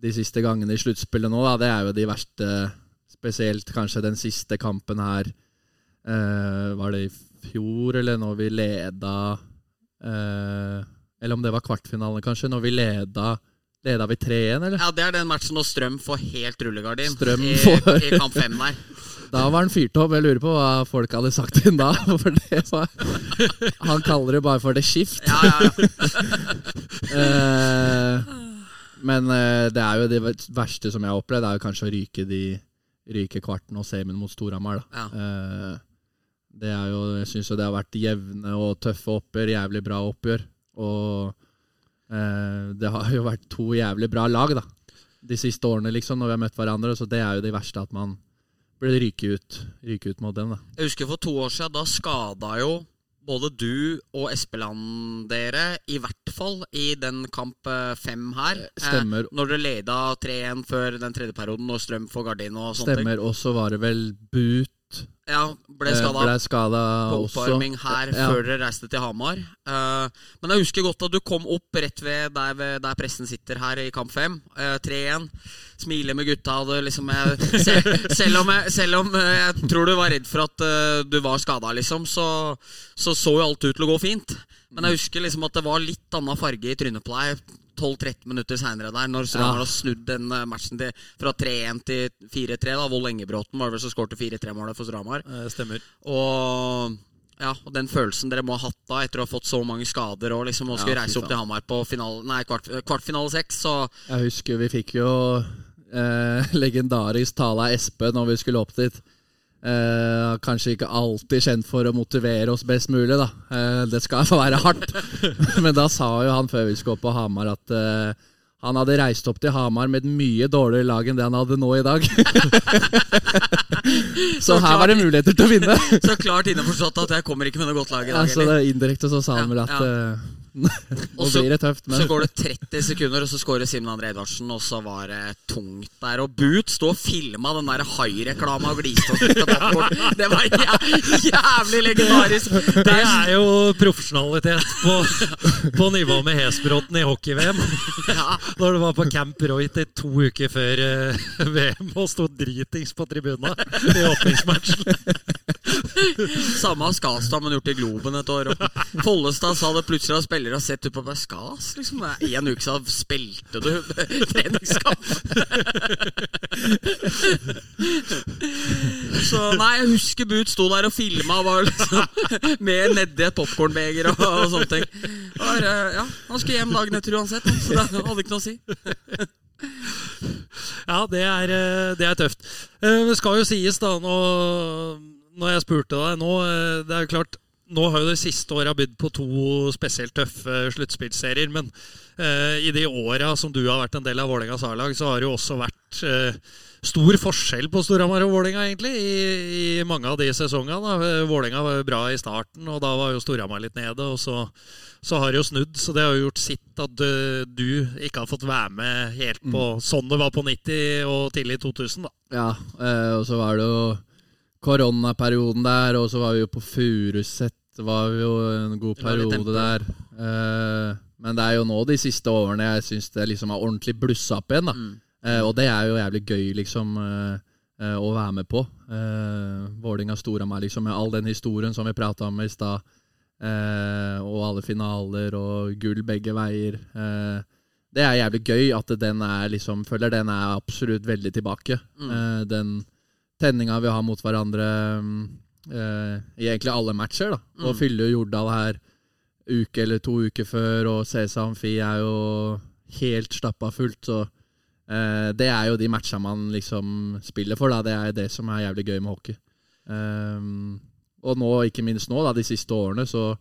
de siste gangene i sluttspillet nå. Da. Det er jo de verste, spesielt kanskje den siste kampen her. Eh, var det i fjor, eller når vi leda eh, Eller om det var kvartfinalen, kanskje. Når vi leda Leda vi 3-1, eller? Ja, Det er den matchen når Strøm får helt rullegardin Strøm i, får- i kamp fem der. Da var han fyrt opp. Jeg lurer på hva folk hadde sagt til ham da. For det var, han kaller det bare for det skift. Ja, ja, ja. Eh, men eh, det er jo det verste som jeg har opplevd, er jo kanskje å ryke de ryke kvarten og semien mot Storhamar. Ja. Eh, det er jo, jeg syns jo det har vært jevne og tøffe oppgjør, jævlig bra oppgjør. Og eh, det har jo vært to jævlig bra lag da, de siste årene, liksom, når vi har møtt hverandre. Så det er jo det verste, at man blir ryket ut, ryke ut mot dem. da. Jeg husker for to år siden, da skada jo både du og Espeland dere, i hvert fall i den kamp eh, fem her. Stemmer. Eh, når dere leda 3-1 før den tredje perioden, og Strøm får gardin og sånne ting. Stemmer. Og så var det vel Ja, ble eh, skada ble skada på oppvarming her Ja. før dere reiste til Hamar. Eh, men jeg husker godt at du kom opp rett ved der, ved, der pressen sitter her i kamp fem. eh, 3-1. Smiler med gutta. Liksom, jeg, selv, om jeg, selv om eh, jeg tror du var redd for at eh, du var skada, liksom, så, så så jo alt ut til å gå fint. Men jeg husker liksom at det var litt annen farge i trynet på deg 12-13 minutter seinere der, når Strømmen Ja. har snudd den eh, matchen til, fra 3-1 til 4-3. da Vold Engebråten var vel som skårte 4-3-målet for Stramar. Eh, Stemmer. Og ja, og den følelsen dere må ha hatt da etter å ha fått så mange skader og liksom å skulle Ja, reise opp til. Hamar på finale, nei, kvart, kvartfinale seks, så Jeg husker vi fikk jo eh, legendarisk tale av Espen når vi skulle opp dit. Eh, kanskje ikke alltid kjent for å motivere oss best mulig, da. Eh, det skal få være hardt. Men da sa jo han før vi skulle på Hamar at eh, han hadde reist opp til Hamar med et mye dårligere lag enn det han hadde nå i dag. så her var det muligheter til å vinne. Så klart innforstått at jeg kommer ikke med noe godt lag i dag Altså, Indirekte så sa han Ja, vel at ja. Nå Og så- blir det tøft, men Så går det 30 sekunder, og så scorer Simen André Edvardsen, og så var det tungt der. Og Boot sto og filma den der haireklama og gliste og spytta. Det var jævlig legendarisk. Det er jo profesjonalitet på, på nivå med Hesbråten i hockey-VM. Ja. Når du var på Camp Royt i to uker før eh, VM og sto dritings på tribuna i åpningsmatchen. Samme har Skastad, men gjort i Globen et år. Og Follestad sa det plutselig at spillere har sett ut på Baskas. Skas. Liksom. Det uke siden spilte du treningskamp. Så nei, jeg husker Boot sto der og filma var liksom, med nedi et popkornbeger og, og sånne ting. Var, eh, ja, han skulle hjem dagen etter uansett, så det hadde ikke noe å si. Ja, det er, eh, det er tøft. Eh, Det skal jo sies, da, nå, når jeg spurte deg nå eh, Det er jo klart, nå har jo det siste året bydd på to spesielt tøffe sluttspillserier. Men eh, i de åra som du har vært en del av Vålerengas A-lag, så har det jo også vært eh, stor forskjell på Storhamar og Vålerenga, egentlig, i, i mange av de sesongene. Vålerenga var jo bra i starten, og da var jo Storhamar litt nede. og så så har det jo snudd, så det har jo gjort sitt at du, du ikke har fått være med helt på sånn det var på 90 og tidlig 2000. da. Ja, eh, og så var det jo koronaperioden der, og så var vi jo på Furuset. Det var jo en god periode der. Eh, men det er jo nå de siste årene jeg syns det liksom har ordentlig blussa opp igjen. da. Mm. Eh, og det er jo jævlig gøy, liksom, eh, å være med på. Uh, Vålinga store meg, liksom, med all den historien som vi prata om i stad. og alle finaler og gull begge veier. Det er jævlig gøy at den er liksom Føler den er absolutt veldig tilbake. Mm. Den tenninga vi har mot hverandre mm, eh, i egentlig alle matcher. da Og Mm. fylle Jordal her uke eller to uker før, og CC Amfi er jo helt stappa fullt. Så eh, det er jo de matcha man liksom spiller for. da Det er det som er jævlig gøy med hockey. Um, og nå, ikke minst nå, da, de siste årene, så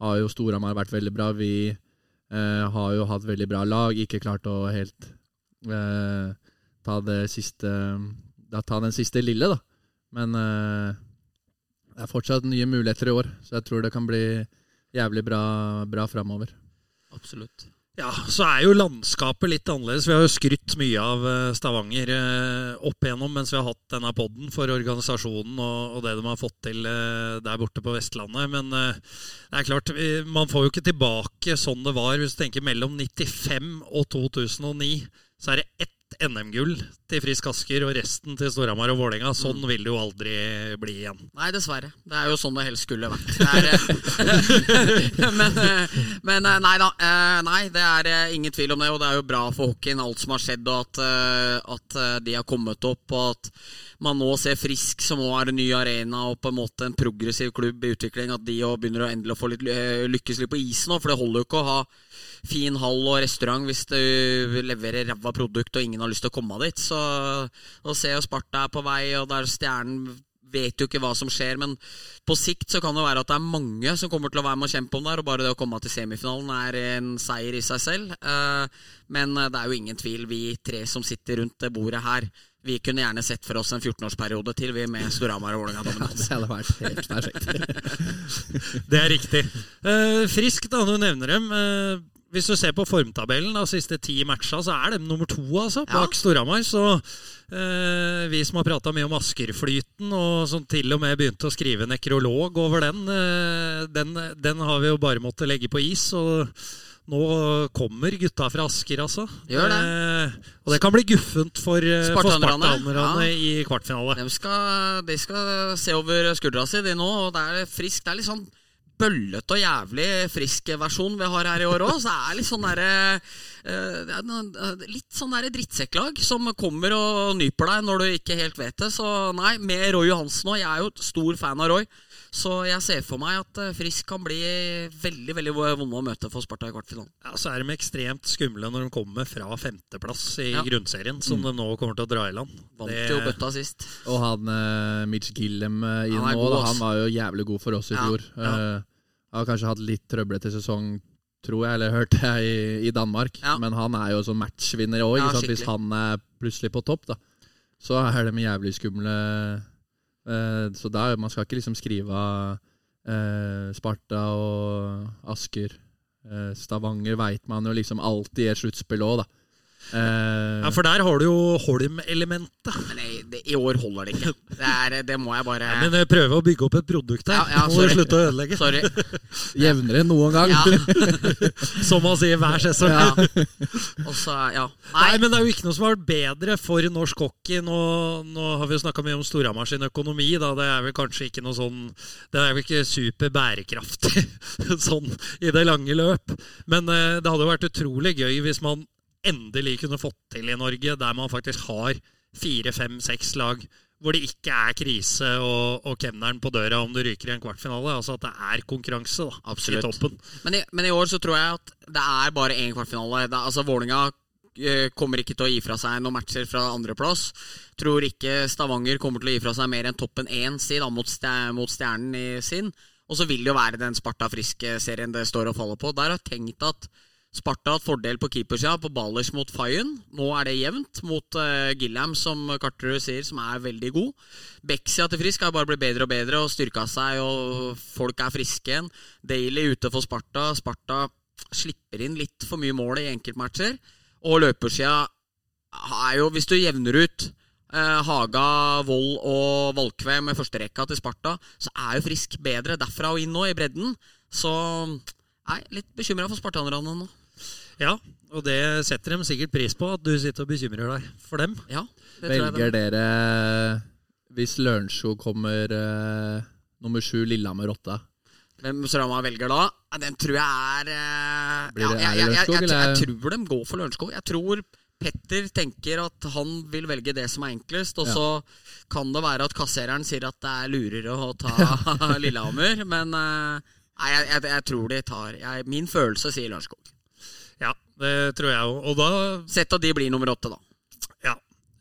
har jo Storhamar vært veldig bra. Vi eh, har jo hatt veldig bra lag, ikke klart å helt eh, ta det siste da, Ta den siste lille, da. Men eh, det er fortsatt nye muligheter i år, så jeg tror det kan bli jævlig bra, bra framover. Absolutt. Ja, så er jo landskapet litt annerledes. Vi har jo skrytt mye av eh, Stavanger eh, opp igjennom mens vi har hatt denne podden for organisasjonen og, det de har fått til eh, der borte på Vestlandet. Men det er klart, man får jo ikke tilbake sånn det var. Hvis du tenker mellom 95 og 2009, så er det ett NM-gull til Frisk Asker og resten til Storhamar og Vålerenga. Sånn vil det jo aldri bli igjen. Nei, dessverre. Det er jo sånn det helst skulle vært. Er, eh, men, eh, men eh, nei da. Nei, det er ingen tvil om det. Og det er jo bra for hockeyen, alt som har skjedd, og at, at de har kommet opp. Og at man nå ser Frisk, som òg er en ny arena og på en måte en progressiv klubb i utvikling, at de òg begynner å endelig få litt, eh, lykkes litt på isen nå. For det holder jo ikke å ha fin hall og restaurant hvis du leverer ræva produkt og ingen har lyst til å komme dit. Så nå ser jo Sparta er på vei, og der Stjernen vet jo ikke hva som skjer, men på sikt så kan det være at det er mange som kommer til å være med og kjempe om det her, og bare det å komme til semifinalen er en seier i seg selv. Eh, Men eh, det er jo ingen tvil, vi tre som sitter rundt det bordet her, vi kunne gjerne sett for oss en 14-årsperiode til, vi med Storhamar og Vålerenga dominans. Det hadde vært helt perfekt. Det er riktig. Uh, frisk, da du nevner dem. Uh, hvis du ser på formtabellen de siste ti matcha, så er de nummer to altså, bak Storhamar. Så eh, vi som har prata mye om Askerflyten, og som til og med begynte å skrive nekrolog over den, eh, den, den har vi jo bare måttet legge på is. og nå kommer gutta fra Asker, altså. Gjør det. Eh, og det kan bli guffent for, eh, for Spartanerne, ja. i kvartfinale. De skal, de skal se over skuldra si, de nå. Og det er frisk. Det er litt sånn bøllete og jævlig frisk versjon vi har her i år òg. Så det er litt sånn derre eh, noe- Litt sånn derre drittsekklag som kommer og nyper deg når du ikke helt vet det. Så nei, med Roy Johansen òg. Jeg er jo stor fan av Roy. Så jeg ser for meg at eh, Frisk kan bli veldig veldig vonde å møte for Sparta i kvartfinalen. Ja, så er de ekstremt skumle når de kommer fra femteplass i Ja. grunnserien, som de nå kommer til å dra i land. Vant Det- jo bøtta sist. Og han uh, Mitch Gillem uh, inn Han er nå, da, han var jo jævlig god for oss i Ja, fjor. ja. Har kanskje hatt litt trøblete sesong, tror jeg, eller hørte jeg, i, i Danmark. Ja. Men han er jo sånn matchvinner òg. Ja, Hvis han er plutselig på topp, da, så er de jævlig skumle. Eh, så der, man skal ikke liksom skrive av eh, Sparta og Asker Eh, Stavanger veit man jo liksom alltid et sluttspill òg, da. Eh, Ja, For der har du jo Holm-elementet. Men det, i år holder det ikke. Det, er, det må jeg bare Men jeg prøver å bygge opp et produkt her. Ja, ja, Må du slutte å ødelegge. Sorry. Jevnere enn noen gang. Ja. Som man sier hver sesong. Ja. Og ja. Nei, Nei, men det er jo ikke noe som har vært bedre for norsk hockey. Nå, nå har vi jo snakka mye om Storhamar sin økonomi. Da. Det er vel kanskje ikke noe sånn Det er vel ikke super bærekraftig sånn i det lange løp. Men uh, det hadde jo vært utrolig gøy hvis man endelig kunne fått til i Norge, der man faktisk har fire, fem, seks lag. Hvor det ikke er krise og, og kemneren på døra om du ryker i en kvartfinale. Altså at det er konkurranse da, Absolutt. i toppen. men, i, men i år så tror jeg at det er bare én kvartfinale. Det, altså Vålinga eh, kommer ikke til å gi fra seg noen matcher fra andreplass. Tror ikke Stavanger kommer til å gi fra seg mer enn toppen én si da, mot, mot Stjernen i sin. Og så vil det jo være den Sparta Friske-serien det står og faller på. Der har jeg tenkt at Sparta hatt fordel på keepersida på Ballers mot Fayen. Nå er det jevnt mot uh, Gilliam, som Carterud sier, som er veldig god. Becksida til Frisk har bare blitt bedre og bedre og styrka seg, og folk er friske igjen. Daily ute for Sparta. Sparta slipper inn litt for mye mål i enkeltmatcher. Og løpersida er jo, hvis du jevner ut eh, Haga, Vold og Valkve med førsterekka til Sparta, så er jo Frisk bedre derfra og inn nå, i bredden. Så nei, litt bekymra for spartanerne nå. Ja, og det setter de sikkert pris på, at du sitter og bekymrer deg for dem. Ja, det tror jeg Velger dere, hvis Lørenskog kommer uh, nummer sju, Lillehammer åtte? Hvem Strama velger da? Den tror jeg er uh, Blir det- ja, jeg, jeg, jeg, jeg, jeg, tror de går for Lørenskog. Jeg tror Petter tenker at han vil velge det som er enklest, og Ja. så kan det være at kassereren sier at det er lurere å ta Lillehammer, men uh, nei, jeg, jeg, jeg tror de tar jeg, Min følelse sier Lørenskog. Det tror jeg òg. Og da Sett at de blir nummer åtte, da. ja.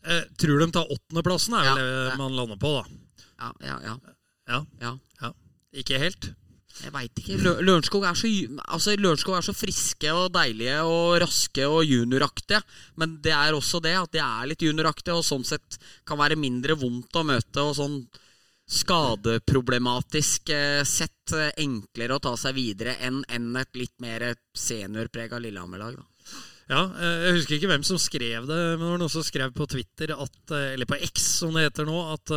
Eh, tror de tar åttendeplassen, er vel Ja, det man lander på, da. Ja, ja, ja. Ja, ja. ja. Ikke helt. Jeg veit ikke. Lø- Lørenskog er, så, altså, Lørenskog er så friske og deilige og raske og junioraktige. Men det er også det at de er litt junioraktige, og sånn sett kan være mindre vondt å møte. Og sånn skadeproblematisk eh, sett eh, enklere å ta seg videre enn enn et litt mer seniorprega Lillehammer-lag. Ja, eh, Jeg husker ikke hvem som skrev det, men det var noen som skrev på Twitter, at, eller på X som det heter nå, at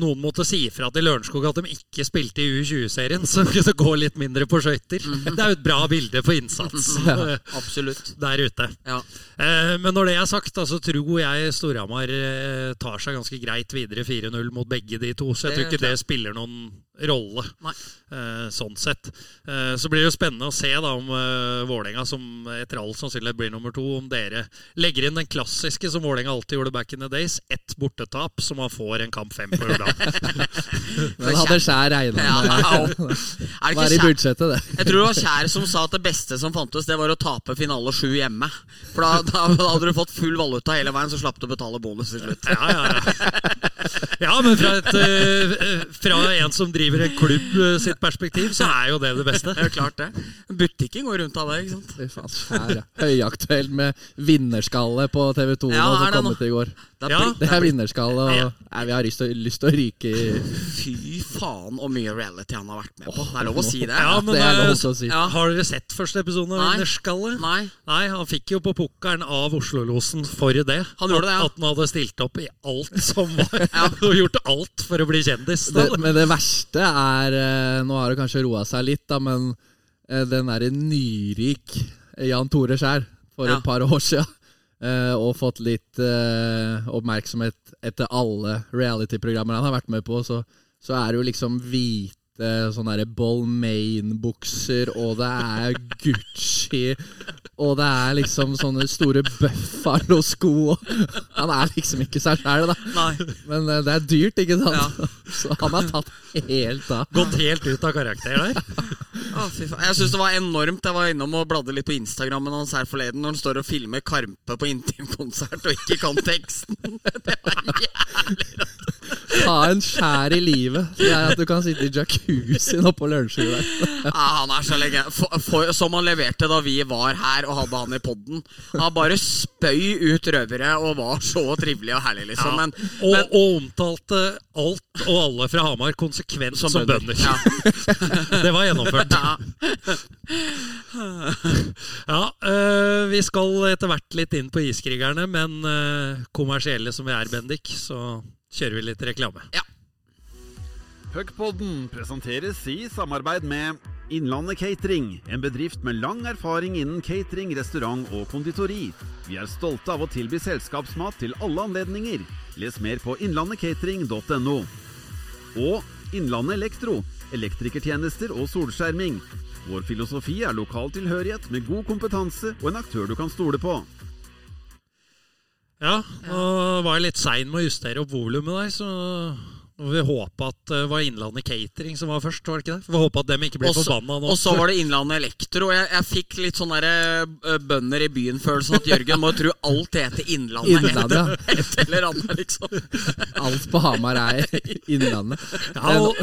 noen måtte si ifra til Lørenskog at de ikke spilte i U20-serien, så kunne gå litt mindre på skøyter. Det er jo et bra bilde på innsats ja, Absolutt. der ute. Ja. Eh, Men når det er sagt, så så tror jeg Storhamar eh, tar seg ganske greit videre 4-0 mot begge de to. Så jeg Det tror ikke det spiller noen rolle, Nei. eh, sånn sett. Eh, Så blir det jo spennende å se da om eh, Vålerenga, som etter all sannsynlighet blir nummer to, om dere legger inn den klassiske som Vålerenga alltid gjorde back in the days. Ett bortetap, så man får en kamp fem på Jordal. Den hadde Skjær regna Ja, med. Er det Var i budsjettet, det. Jeg tror det var Kjær som sa at det beste som fantes, det var å tape finale sju hjemme. For da, da, da hadde du fått full valuta hele veien, så slapp du å betale bonus til slutt. Ja, ja, ja. Ja men fra, et, eh, fra en som driver en klubb eh, sitt perspektiv, så er jo det det beste. Det er klart det. Butikken går rundt av det, ikke sant. Høyaktuelt med vinnerskalle på TV 2 Ja, som kom ut i går. Det er Ja. Det er vinnerskalle, og nei, vi har lyst til, lyst til å ryke i Fy faen så mye reality han har vært med på. Det er lov å si det. Ja, men Det er lov å si. Ja. Har dere sett første episode av. Vinnerskalle? Nei. Nei, han fikk jo på pukkelen av Oslo-losen for det. Han gjorde det, ja. At han hadde stilt opp i alt som var, Ja. og gjort alt for å bli kjendis. Det, Men det verste er eh, Nå har det kanskje roa seg litt, da, men eh, den derre nyrik Jan Tore Skjær for Ja. et par år siden. Eh, og fått litt eh, oppmerksomhet etter alle reality-programmer han har vært med på, så, så er det jo liksom hvite sånne derre Balmain-bukser, og det er Gucci, og det er liksom sånne store Buffalo-sko. Han er liksom ikke seg sjæl, da. Nei. Men eh, det er dyrt, ikke sant? Ja. Så han har tatt helt av. Gått helt ut av karakter der. Ah. Jeg syns det var enormt. Jeg var innom og bladde litt på Instagrammen hans her forleden når han står og filmer Karpe på intimkonsert og ikke kan teksten. Det var jævlig rått. Ta en skjær i livet. Det er at du kan sitte i jacuzzien oppå Lørenskog der. Ja, han er så lenge For, for, som han leverte da vi var her og hadde han i podden. Han bare spøy ut røvere og var så trivelig og herlig, liksom. Men, Og, men og omtalte alt og alle fra Hamar konsekvent som, bønder. Ja. det var gjennomført. ja. Ja, øh, Vi skal etter hvert litt inn på Iskrigerne, men øh, kommersielle som vi er, Bendik, så kjører vi litt reklame. Ja. Puckpodden presenteres i samarbeid med Innlandet Catering, en bedrift med lang erfaring innen catering, restaurant og konditori. Vi er stolte av å tilby selskapsmat til alle anledninger. Les mer på innlandetcatering.no. Og Innlandet Elektro, elektrikertjenester og solskjerming. Vår filosofi er lokal tilhørighet med god kompetanse og en aktør du kan stole på. Ja, nå var jeg litt sein med å justere opp volumet der, så vi håpa at det var Innlandet Catering som var først, var det ikke det? Vi får at dem ikke ble forbanna nå. Og så var det Innlandet Elektro. Jeg, jeg fikk litt sånn øh, bønder i byen-følelsen at Jørgen må tro alt heter Innlandet. Innlandet, Et, et eller annet, liksom. Alt på Hamar er Innlandet. Ja, og,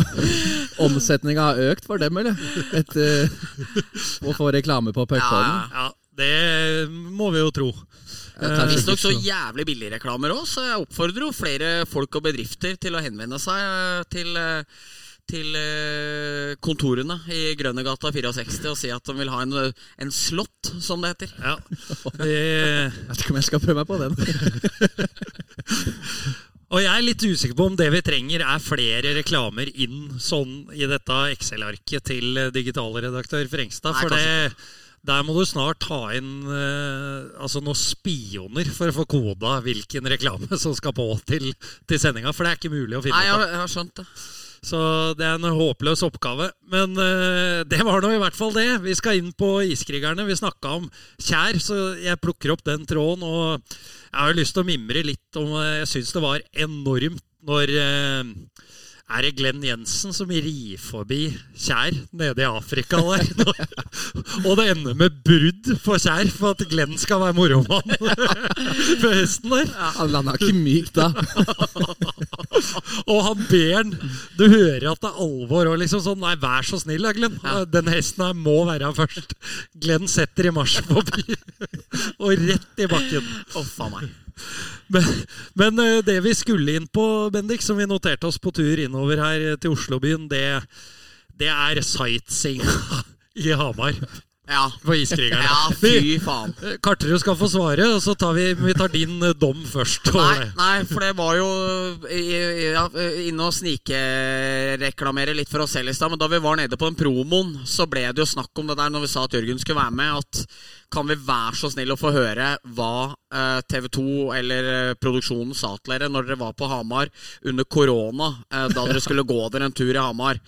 Omsetninga har økt for dem, eller? Etter å få reklame på puckpodden. ja, det må vi jo tro. Ja, Visstnok så jævlig billige reklamer òg, så jeg oppfordrer jo flere folk og bedrifter til å henvende seg øh, til øh, til kontorene i Grønnegata 64 og si at de vil ha en, en slott, som det heter. Ja, Jeg vet ikke om jeg skal prøve meg på den. Og jeg er litt usikker på om det vi trenger, er flere reklamer inn sånn i dette Excel-arket til eh, digitalredaktør Frengstad. Nei, For det, der må du snart ta inn eh, altså noen spioner for å få koda hvilken reklame som skal på til, til sendinga. For det er ikke mulig å finne Nei, jeg, jeg har skjønt det. Så det er en håpløs oppgave. Men eh, det var nå i hvert fall det. Vi skal inn på Iskrigerne. Vi snakka om Kjær, så jeg plukker opp den tråden. Og jeg har lyst til å mimre litt om eh, Jeg syns det var enormt når eh, er det Glenn Jensen som rir forbi Kjær nede i Afrika der? og det ender med brudd på Kjær for at Glenn skal være moromann på hesten der. Han landa ikke mykt da. Og han ber han Du hører at det er alvor. Og liksom sånn Nei, vær så snill, da, Glenn. Den hesten her må være først. Glenn setter i marsj forbi. og rett i bakken. Oh, faen meg. Men, men eh, det vi skulle inn på, Bendik, som vi noterte oss på tur innover her til Oslobyen, det, det er sightseeing i Hamar. Ja. På Iskrigerne. ja, fy faen. Karterud skal få svare, og så tar vi, vi tar din eh, dom først. Nei, nei, for det var jo ja, inne og snikereklamere litt for oss selv i stad. Men da vi var nede på den promoen, så ble det jo snakk om det der når vi sa at Jørgen skulle være med. At kan vi være så snill å få høre hva eh, TV 2 eller eh, produksjonen sa til dere når dere var på Hamar under korona, eh, da dere skulle gå dere en tur i Hamar.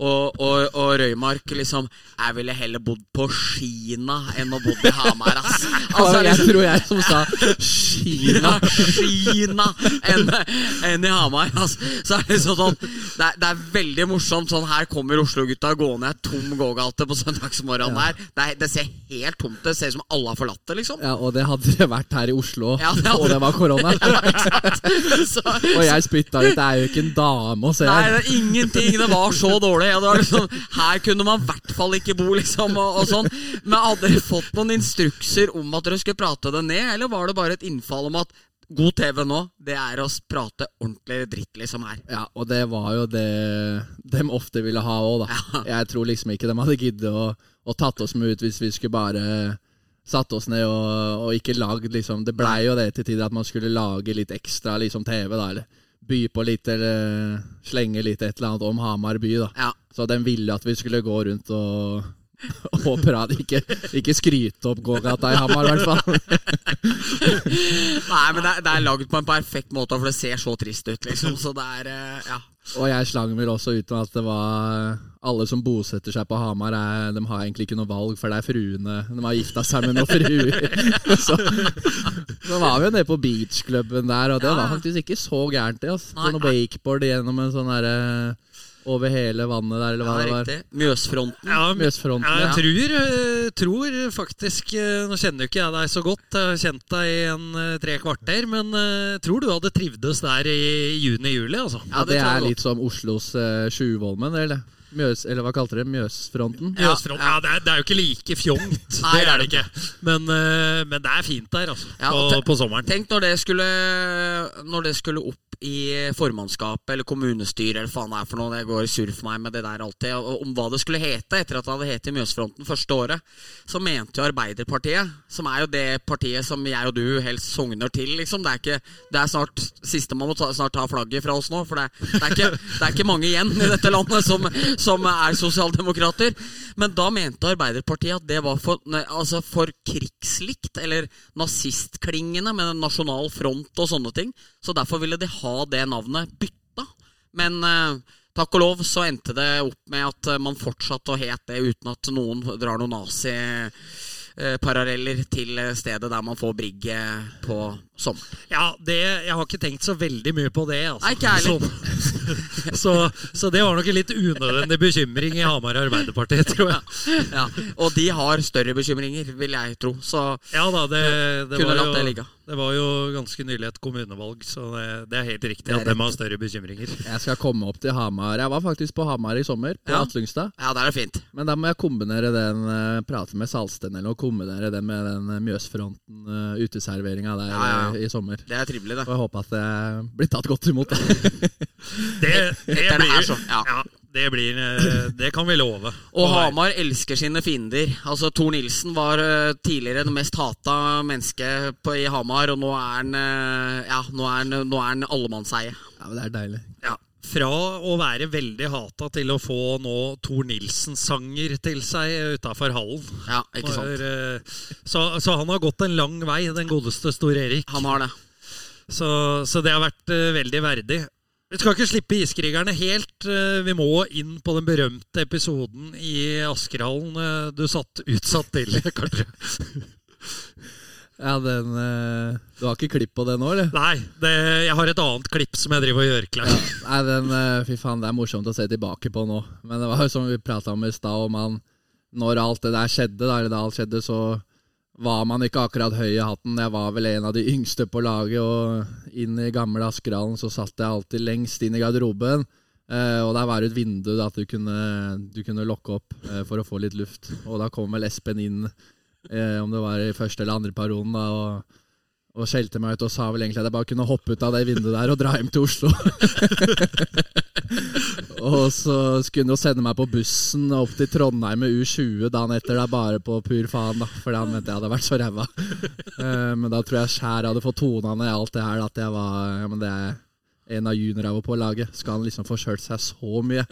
Og, og, og Røymark liksom Jeg ville heller bodd på Kina enn å bodd i Hamar, ass. Altså, jeg liksom- tror jeg som sa Kina. ja, Kina enn en i Hamar. Ass. Så er det liksom sånn det er, det er veldig morsomt. Sånn Her kommer Oslo-gutta gående ei tom gågate på søndagsmorgenen der. Det, er, det ser helt tomt ut. Det ser ut som alle har forlatt det, liksom. Ja, og det hadde det vært her i Oslo, Ja, det hadde- og det var korona. Så, Og jeg spytta litt. Det er jo ikke en dame å se Nei, det er ingenting. Det var så dårlig. Ja, det var liksom, her kunne man i hvert fall ikke bo, liksom. Og, og sånn. Men hadde dere fått noen instrukser om at dere skulle prate det ned, eller var det bare et innfall om at god TV nå, det er å prate ordentlig dritt, liksom, her? Ja, og det var jo det de ofte ville ha òg, da. Jeg tror liksom ikke de hadde giddet å, å tatt oss med ut hvis vi skulle bare satt oss ned og, og ikke lagd liksom Det blei jo det til tider at man skulle lage litt ekstra liksom TV, da. Eller by på litt, eller slenge litt et eller annet om Hamar by, da. Ja. Så den ville at vi skulle gå rundt og og han ikke, ikke skryter opp gågata i Hamar, i hvert fall. Nei, men det, er- det er lagd på en perfekt måte, for det ser så trist ut, liksom. Så det er eh, Ja. Og jeg slang vel også ut med at det var alle som bosetter seg på Hamar, er, de har egentlig ikke noe valg, for det er fruene. De har gifta seg med noen fruer. Så, Så var vi jo nede på beachklubben der, og det Ja, var faktisk ikke så gærent, det. Altså. Nei, nei. wakeboard gjennom en sånn derre Over hele vannet der, eller hva Ja, det var. riktig. Mjøsfronten. Ja, Mjøsfronten. Ja, jeg tror, eh, tror faktisk eh, Nå kjenner jo ikke jeg deg så godt, jeg har kjent deg i en eh, tre kvarter, men tror du hadde trivdes der i juni-juli, altså. Ja, det, jeg er litt som Oslos uh, Sjuvolmen, eller? Mjøs, eller hva kalte dere? Mjøsfronten? Ja, Mjøsfronten. Ja, det, er, det er jo ikke like fjongt, Nei, det er det ikke. Men, eh, men det er fint der, altså. Ja, på, på sommeren. Tenk når det skulle Når det skulle opp i formannskapet eller kommunestyret eller faen det er for noe. Det går surr for meg med det der alltid. Og om hva det skulle hete etter at det hadde hett Mjøsfronten første året, så mente jo Arbeiderpartiet, som er jo det partiet som jeg og du helst sogner til, liksom. Det er ikke Det er snart siste man må ta, snart ta flagget fra oss nå, for det, det, er ikke, det er ikke mange igjen i dette landet som, som er sosialdemokrater. Men da mente Arbeiderpartiet at det var for, altså for krigslikt, eller nazistklingende med en nasjonal front og sånne ting. Så derfor ville de ha det navnet bytta. Men eh, takk og lov så endte det opp med at man fortsatte å het det uten at noen drar noen nazi-paralleller til eh, stedet der man får brigget på sommeren. Ja, det, jeg har ikke tenkt så veldig mye på det. Altså. Nei, ikke heller. Sånn. så, så det var nok en litt unødvendig bekymring i Hamar Arbeiderparti, tror jeg. Ja, og de har større bekymringer, vil jeg tro. Så Ja da, det, det, Kunne var latt det ligge. det var jo ganske nylig et kommunevalg, så det, det er helt riktig at de har større bekymringer. Jeg skal komme opp til Hamar. Jeg var faktisk på Hamar i sommer, på Ja. Atlungstad. ja, der er fint. Men da må jeg kombinere den praten prate med Salsten eller kombinere den med den eh, Mjøsfronten, uh, uteserveringa der Ja, ja, ja. eh, i sommer. Det er trivelig, det. Og jeg håper at det blir tatt godt imot. Det, det, blir, så. Ja. ja, det, blir, eh, det kan vi love. Og Hamar elsker sine fiender. Altså Tor Nilsen var eh, tidligere det mest hata mennesket i Hamar, og nå er han eh, Ja, er nå er han allemannseie. Ja, men det er deilig. Ja, fra å være veldig hata til å få nå Thor Nilsen-sanger til seg utafor hallen. Ja, ikke sant? For, eh, så, så han har gått en lang vei, den godeste Store Erik. Han har det. Så, så det har vært eh, veldig verdig. Vi skal ikke slippe Iskrigerne helt. eh, vi må inn på den berømte episoden i Askerhallen du satt utsatt til, kanskje. Ja, den eh, Du har ikke klipp på det nå, eller? Nei, det, jeg har et annet klipp som jeg driver og gjør klar. Nei, den, eh, fy faen, det er morsomt å se tilbake på nå. Men det var jo som vi prata om i stad, om han Når alt det der skjedde, da, eller da alt skjedde, så var man ikke akkurat høy i hatten. Jeg var vel en av de yngste på laget, og inn i gamle Askerhallen så satt jeg alltid lengst inn i garderoben. Eh, og der var det et vindu da, at du kunne, du kunne lokke opp for å få litt luft. Og da kom vel Espen inn, eh, om det var i første eller andre perioden, da, og og skjelte meg ut og sa vel egentlig at jeg bare kunne hoppe ut av det vinduet der og dra hjem til Oslo. og så skulle han jo sende meg på bussen opp til Trondheim med U20 dagen etter, da bare på pur faen, da, fordi han mente jeg hadde vært så ræva. Eh, men da tror jeg Skjær hadde fått tona ned alt det her, at jeg var ja, men det er en av juniorene på laget. Skal han liksom få kjørt seg så mye?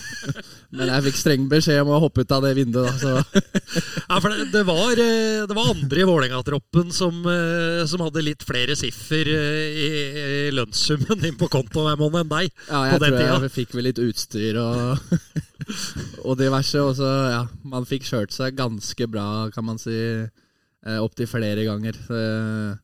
men jeg fikk streng beskjed om å hoppe ut av det vinduet, da. Så Ja, for det, det, var, eh, det var andre i Vålerenga-troppen som, eh, som hadde litt flere siffer eh, i, i lønnssummen inn på kontoen hver måned enn deg. Ja, på jeg den tror tida. jeg fikk vel litt utstyr og, og diverse. Og så, ja, man fikk kjørt seg ganske bra, kan man si, opptil flere ganger. Eh,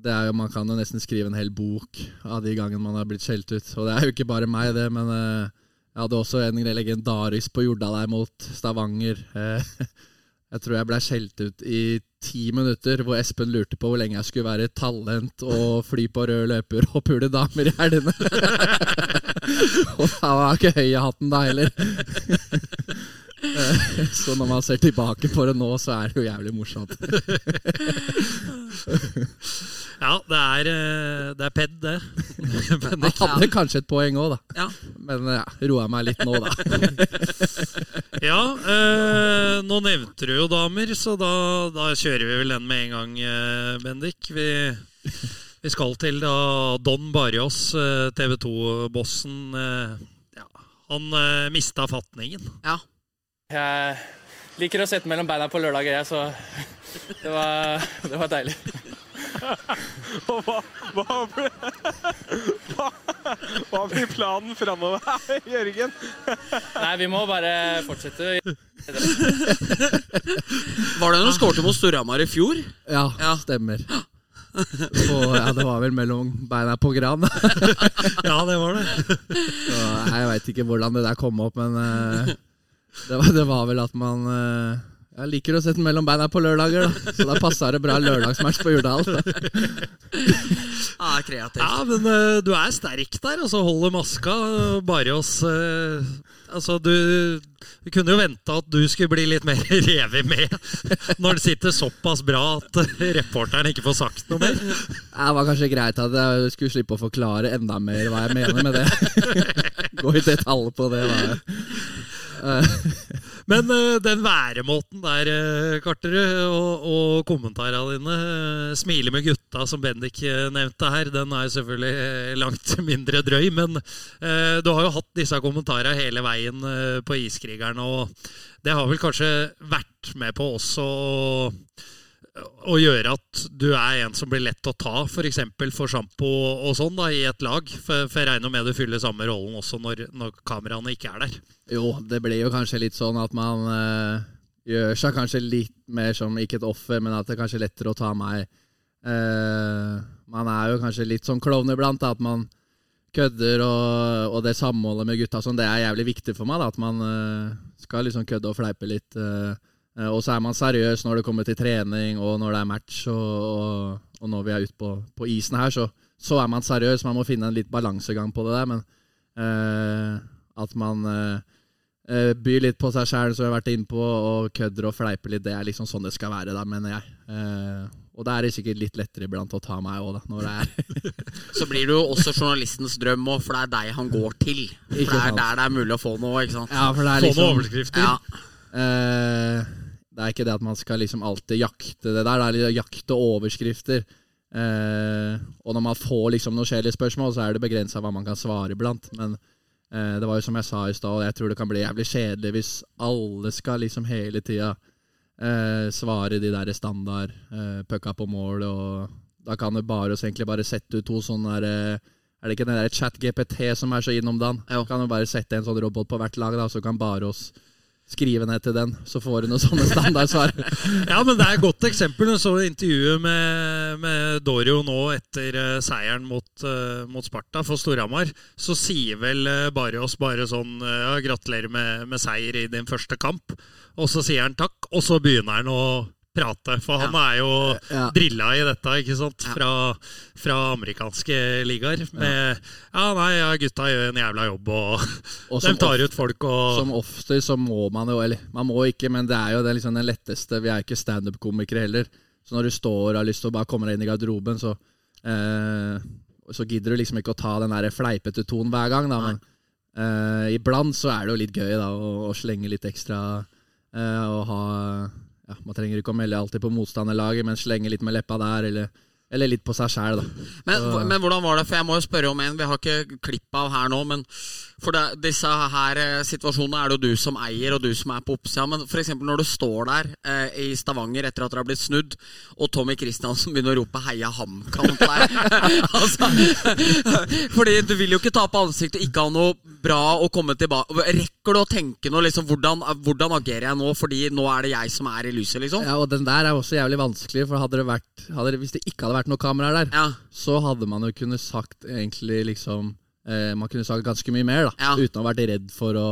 Det er jo, Man kan jo nesten skrive en hel bok av de gangene man har blitt skjelt ut. Og det er jo ikke bare meg, det, men eh, jeg hadde også en legendarisk på Jordal der mot Stavanger. Eh, Jeg tror jeg ble skjelt ut i ti minutter, hvor Espen lurte på hvor lenge jeg skulle være talent og fly på rød løper og pule damer i helgene. og da var jeg ikke høy i hatten da heller. Eh, Så når man ser tilbake på det nå, så er det jo jævlig morsomt. Ja, det er, eh, det er ped, det. Men Jeg hadde kanskje et poeng òg, da. Ja. Men ja, roa meg litt nå, da. Ja, eh, nå nevnte du jo damer, så da, da kjører vi vel den med en gang, eh, Bendik. Vi, vi skal til da Don Barrios, eh, TV 2-bossen. Eh, ja, han eh, mista fatningen. Ja. Jeg liker å sette mellom beina på lørdager, jeg, så det var, det var deilig. Og hva, hva, ble, hva, hva blir planen framover, Jørgen? Nei, vi må bare fortsette. Var det når du skårte mot Storhamar i fjor? Ja, Ja. stemmer. på, ja, det var vel mellom beina på Gran. Ja, det var det. Så jeg veit ikke hvordan det der kom opp, men eh, det, var, det var vel at man eh, Jeg liker å sette mellom beina på lørdager, da. Så da passa det bra lørdagsmatch på Jordal. Ja, kreativt. Ja, men eh, du er sterk der, altså holder maska. Bare oss eh, Altså, du, du kunne jo venta at du skulle bli litt mer revet med når det sitter såpass bra at eh, reporteren ikke får sagt noe mer. Det var kanskje greit at jeg skulle slippe å forklare enda mer hva jeg mener med det. Gå i detalj på det. Da. Men eh, den væremåten der, uh, Karterud, og, og kommentarene dine eh, Smile med gutta, som Bendik eh, nevnte her, den er selvfølgelig eh, langt mindre drøy. Men eh, du har jo hatt disse kommentarene hele veien eh, på Iskrigerne, og det har vel kanskje vært med på også å gjøre at du er en som blir lett å ta, f.eks. For, for sjampo og sånn, da, i et lag. For, for jeg regner med du fyller samme rollen også når, når kameraene ikke er der. Jo, det blir jo kanskje litt sånn at man øh, gjør seg kanskje litt mer som ikke et offer, men at det er kanskje lettere å ta meg. Uh, man er jo kanskje litt sånn klovn iblant, at man kødder, og, og det samholdet med gutta sånn, det er jævlig viktig for meg. Da, at man eh, skal liksom kødde og fleipe litt. eh, og så er man seriøs når det kommer til trening, og når det er match, og, og, og når vi er ute på, på isen her, så, så er man seriøs. Man må finne en litt balansegang på det der, men eh, at man eh, eh, byr litt på seg sjæl, som vi har vært inne på, og kødder og fleiper litt. Det er liksom sånn det skal være, da, mener jeg. Eh, og da er det sikkert litt lettere iblant å ta meg òg, da. Når det er Så blir det jo også journalistens drøm òg, for det er deg han går til. For det er der det er mulig å få noe, ikke sant. Ja, for det er liksom... Få noen liksom overskrifter. Ja. eh, Det er ikke det at man skal liksom alltid jakte det der. Det er jakte overskrifter. Eh, og når man får liksom noen kjedelige spørsmål, så er det begrensa hva man kan svare iblant. Men eh, det var jo som jeg sa i stad, og jeg tror det kan bli jævlig kjedelig hvis alle skal liksom hele tida eh, svare de der standard eh, pucka på mål, og da kan det bare oss egentlig bare sette ut to sånne der, eh, Er det ikke den der chat-GPT som er så innom dagen? Jo. Kan jo bare sette en sånn robot på hvert lag, da, så kan bare oss skrive ned til den, så får du noen sånne standardsvar. Ja, men det er et godt eksempel. Jeg så intervjuet med, med Dorio nå etter uh, seieren mot, uh, mot Sparta for Storhamar. Så sier vel uh, Barrios bare sånn eh, ja, 'Gratulerer med, med seier i din første kamp'. Og så sier han takk, og så begynner han å prate. For han er jo Ja. drilla i dette, ikke sant? Fra, fra amerikanske ligaer. Med 'ja, nei, ja, gutta gjør en jævla jobb', og, Og de tar ut folk og Som ofte så må man jo, eller man må ikke, men det er jo det liksom den letteste. Vi er ikke standup-komikere heller. Så når du står og har lyst til å bare komme deg inn i garderoben, så, eh, så gidder du liksom ikke å ta den der fleipete tonen hver gang. Da, men eh, iblant så er det jo litt gøy da, å, å slenge litt ekstra eh, og ha ja, Man trenger ikke å melde alltid på motstanderlaget, men slenge litt med leppa der, eller, eller litt på seg sjæl, da. Men, men hvordan var det? For jeg må jo spørre om en vi har ikke klipp av her nå. Men for det, disse her eh, situasjonene er det jo du som eier, og du som er på oppsida. Men f.eks. når du står der eh, i Stavanger etter at dere har blitt snudd, og Tommy Kristiansen begynner å rope 'heia HamKam' til deg altså, Fordi du vil jo ikke tape ansiktet, ikke ha noe bra å komme tilbake Rekker du å tenke noe liksom, hvordan, hvordan agerer jeg nå, fordi nå er det jeg som er i lyset, liksom? Ja, og den der er også jævlig vanskelig, for hadde det vært, hadde det, hvis det ikke hadde vært noe kamera der, Ja. så hadde man jo kunnet sagt egentlig liksom eh, Man kunne sagt ganske mye mer, da. Ja. Uten å ha vært redd for å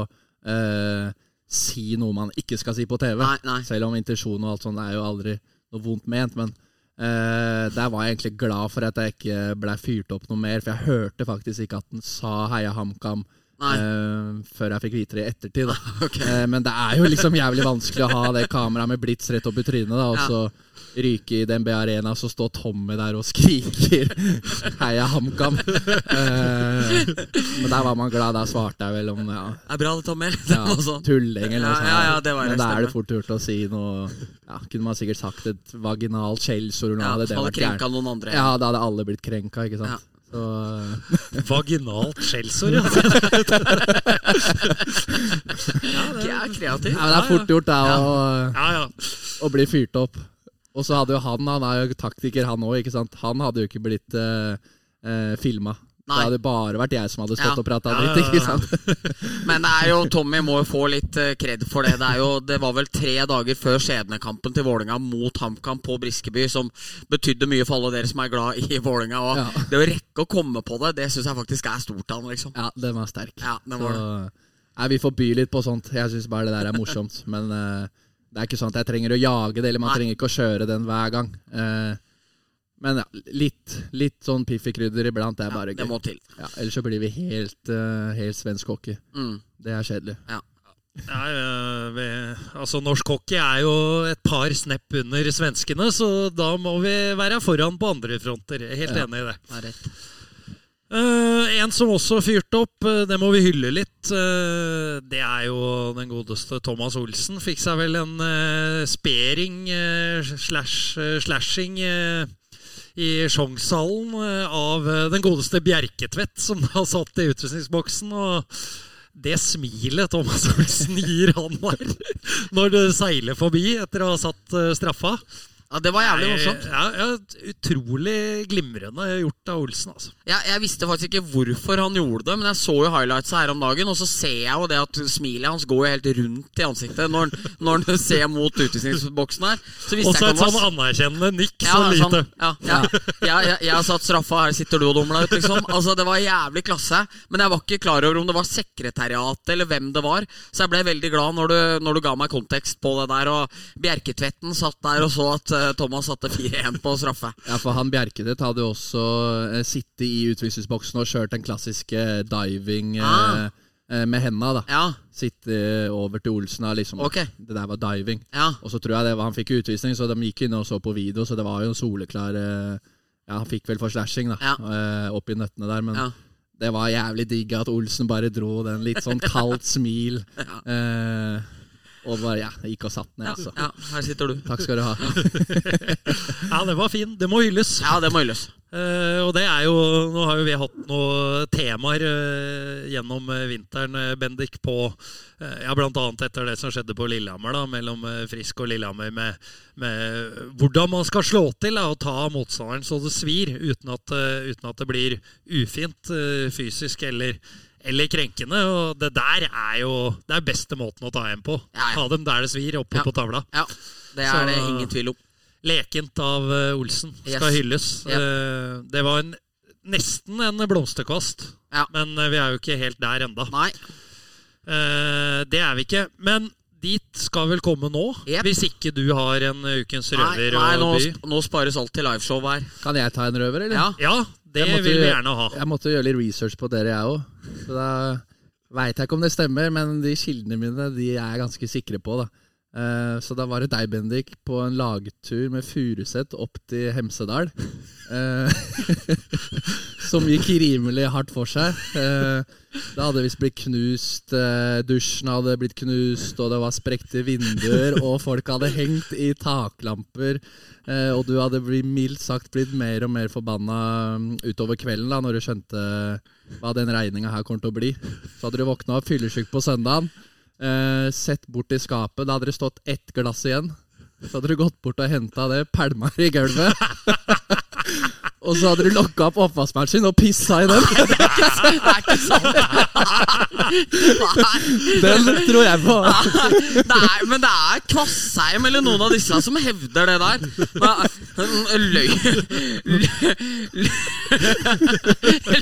eh, si noe man ikke skal si på TV. Nei, nei. Selv om intensjon og alt sånt er jo aldri noe vondt ment. Men eh, der var jeg egentlig glad for at jeg ikke ble fyrt opp noe mer, for jeg hørte faktisk ikke at den sa 'Heia HamKam'. Eh, før jeg fikk vite det i ettertid. Da. Ok. Eh, men det er jo liksom jævlig vanskelig å ha det kameraet med blits rett opp i trynet, da, og Ja. Ryke i DNB Arena, så står Tommy der og skriker 'Heia HamKam'. Uh, men der var man glad. Der svarte jeg vel om ja, Det er bra det, Tommy. Det ja, sånn. tulling eller noe sånt. ja, ja, det var men da er det fort gjort å si noe ja, Kunne man sikkert sagt et vaginalt skjellsord, eller noe, Ja, hadde det hadde vært krenka noen andre. Ja, da hadde alle blitt krenka, ikke sant. Ja. Så, eh, Vaginalt skjellsord, ja. Det er kreativt. ja, det er fort gjort da, å, ja, ja. å bli fyrt opp. Og så hadde jo han, han er jo taktiker han òg, ikke sant. Han hadde jo ikke blitt uh, uh, filma. Det hadde bare vært jeg som hadde stått Ja. og prata Ja, dritt. ikke ja. sant? Men det er jo, Tommy må jo få litt eh, kred for det. Det, er jo, det var vel tre dager før skjebnekampen til Vålinga mot HamKam på Briskeby, som betydde mye for alle dere som er glad i Vålinga. Og Ja. det å rekke å komme på det, det syns jeg faktisk er stort av han, liksom. Ja, den var sterk. Ja, den Så, var det. nei, vi får by litt på sånt. Jeg syns bare det der er morsomt. Men eh, det er ikke sånn at jeg trenger å jage det, eller man Nei. trenger ikke å kjøre den hver gang. Eh, men ja, litt, litt sånn piffikrydder iblant, det er bare Det gøy. må til. Ja, ellers så blir vi helt, uh, helt svensk hockey. Mm. Det er kjedelig. Ja. Ja, vi, altså Norsk hockey er jo et par snepp under svenskene, så da må vi være foran på andre fronter. Jeg er helt Ja. enig i det. Det er rett. Eh, en som også fyrte opp, eh, det må vi hylle litt. uh, det er jo den godeste Thomas Olsen. Fikk seg vel en spering slash slashing i Sjongshallen av den godeste Bjerketvedt, som da satt i utrustningsboksen. og det smilet Thomas Olsen gir han der når det seiler forbi etter å ha satt straffa Ja, det var jævlig morsomt. Ja, ja, utrolig glimrende gjort av Olsen, altså. Jeg, jeg visste faktisk ikke hvorfor han gjorde det, men jeg så jo highlights her om dagen, og så ser jeg jo det at smilet hans går jo helt rundt i ansiktet når, når han ser mot utvisningsboksen her. Så visste Også jeg et sånn anerkjennende nikk, Ja, så sånn, lite. ja, ja. Jeg, jeg, har satt straffa, her sitter du og dummer deg ut, liksom. Altså, det var jævlig klasse. Men jeg var ikke klar over om det var sekretariatet eller hvem det var. Så jeg ble veldig glad når du, når du ga meg kontekst på det der. Og Bjerketvetten satt der og så at Thomas satte 4-1 på straffe. Ja, for han Bjerkedet hadde jo også eh, sittet i utvisningsboksen og kjørt den klassiske diving eh, Ah. eh, med henda. da Ja, Sitte over til Olsen og liksom okay. Det der var diving. ja. Og så tror jeg det var, han fikk utvisning, så de gikk inn og så på video, så det var jo en soleklar eh, Ja, han fikk vel for slashing, da, Ja. opp oppi nøttene der, men Ja. det var jævlig digg at Olsen bare dro den litt sånn kaldt smil. eh, og bare ja, gikk og satt ned, altså. ja, her sitter du. Takk skal du ha. Ja, det var fin. Det må hylles. Ja, det må hylles. Uh, og det er jo Nå har jo vi hatt noen temaer uh, gjennom eh, vinteren, Bendik, på uh, Ja, annet etter det som skjedde på Lillehammer, da, mellom Frisk og Lillehammer, med, med hvordan man skal slå til da, og ta motstanderen så det svir, uten at, uten at det blir ufint fysisk eller eller krenkende. Og det der er jo Det er beste måten å ta en på. Ja, ja. Ta dem der det svir, oppe Ja. på tavla. Ja, det er Så- det ingen tvil om. Lekent av eh, Olsen skal Yes. hylles. Eh, det var en, nesten en blomsterkvast, Ja. men eh, vi er jo ikke helt der enda. Nei. Det er vi ikke. Men dit skal vel komme nå, Yep. hvis ikke du har en Ukens røver nei nå, å by. sp- nå spares alt til liveshow her. Kan jeg ta en røver, eller? Ja. Ja, det måtte vil vi gjerne ha. Jeg måtte gjøre litt research på dere, jeg òg. Så da veit jeg ikke om det stemmer, men de kildene mine de er jeg ganske sikre på. da. Eh, så da var det deg, Bendik, på en lagtur med Furuset opp til Hemsedal. eh, som gikk rimelig hardt for seg. Eh, det hadde visst blitt knust, dusjen hadde blitt knust, og det var sprekte vinduer, og folk hadde hengt i taklamper. Og du hadde blitt, mildt sagt blitt mer og mer forbanna mm, utover kvelden da, når du skjønte hva den regninga her kommer til å bli. Så hadde du våkna opp fyllesyk på søndagen, eh, sett bort i skapet, da hadde det stått ett glass igjen. Så hadde du gått bort og henta det, pælma i gulvet. og så hadde du lokka opp oppvaskmaskinen og pissa i den. Det er ikke sant! Nei. Den tror jeg på. Nei, men det er Kvassheim eller noen av disse som hevder det der. Løy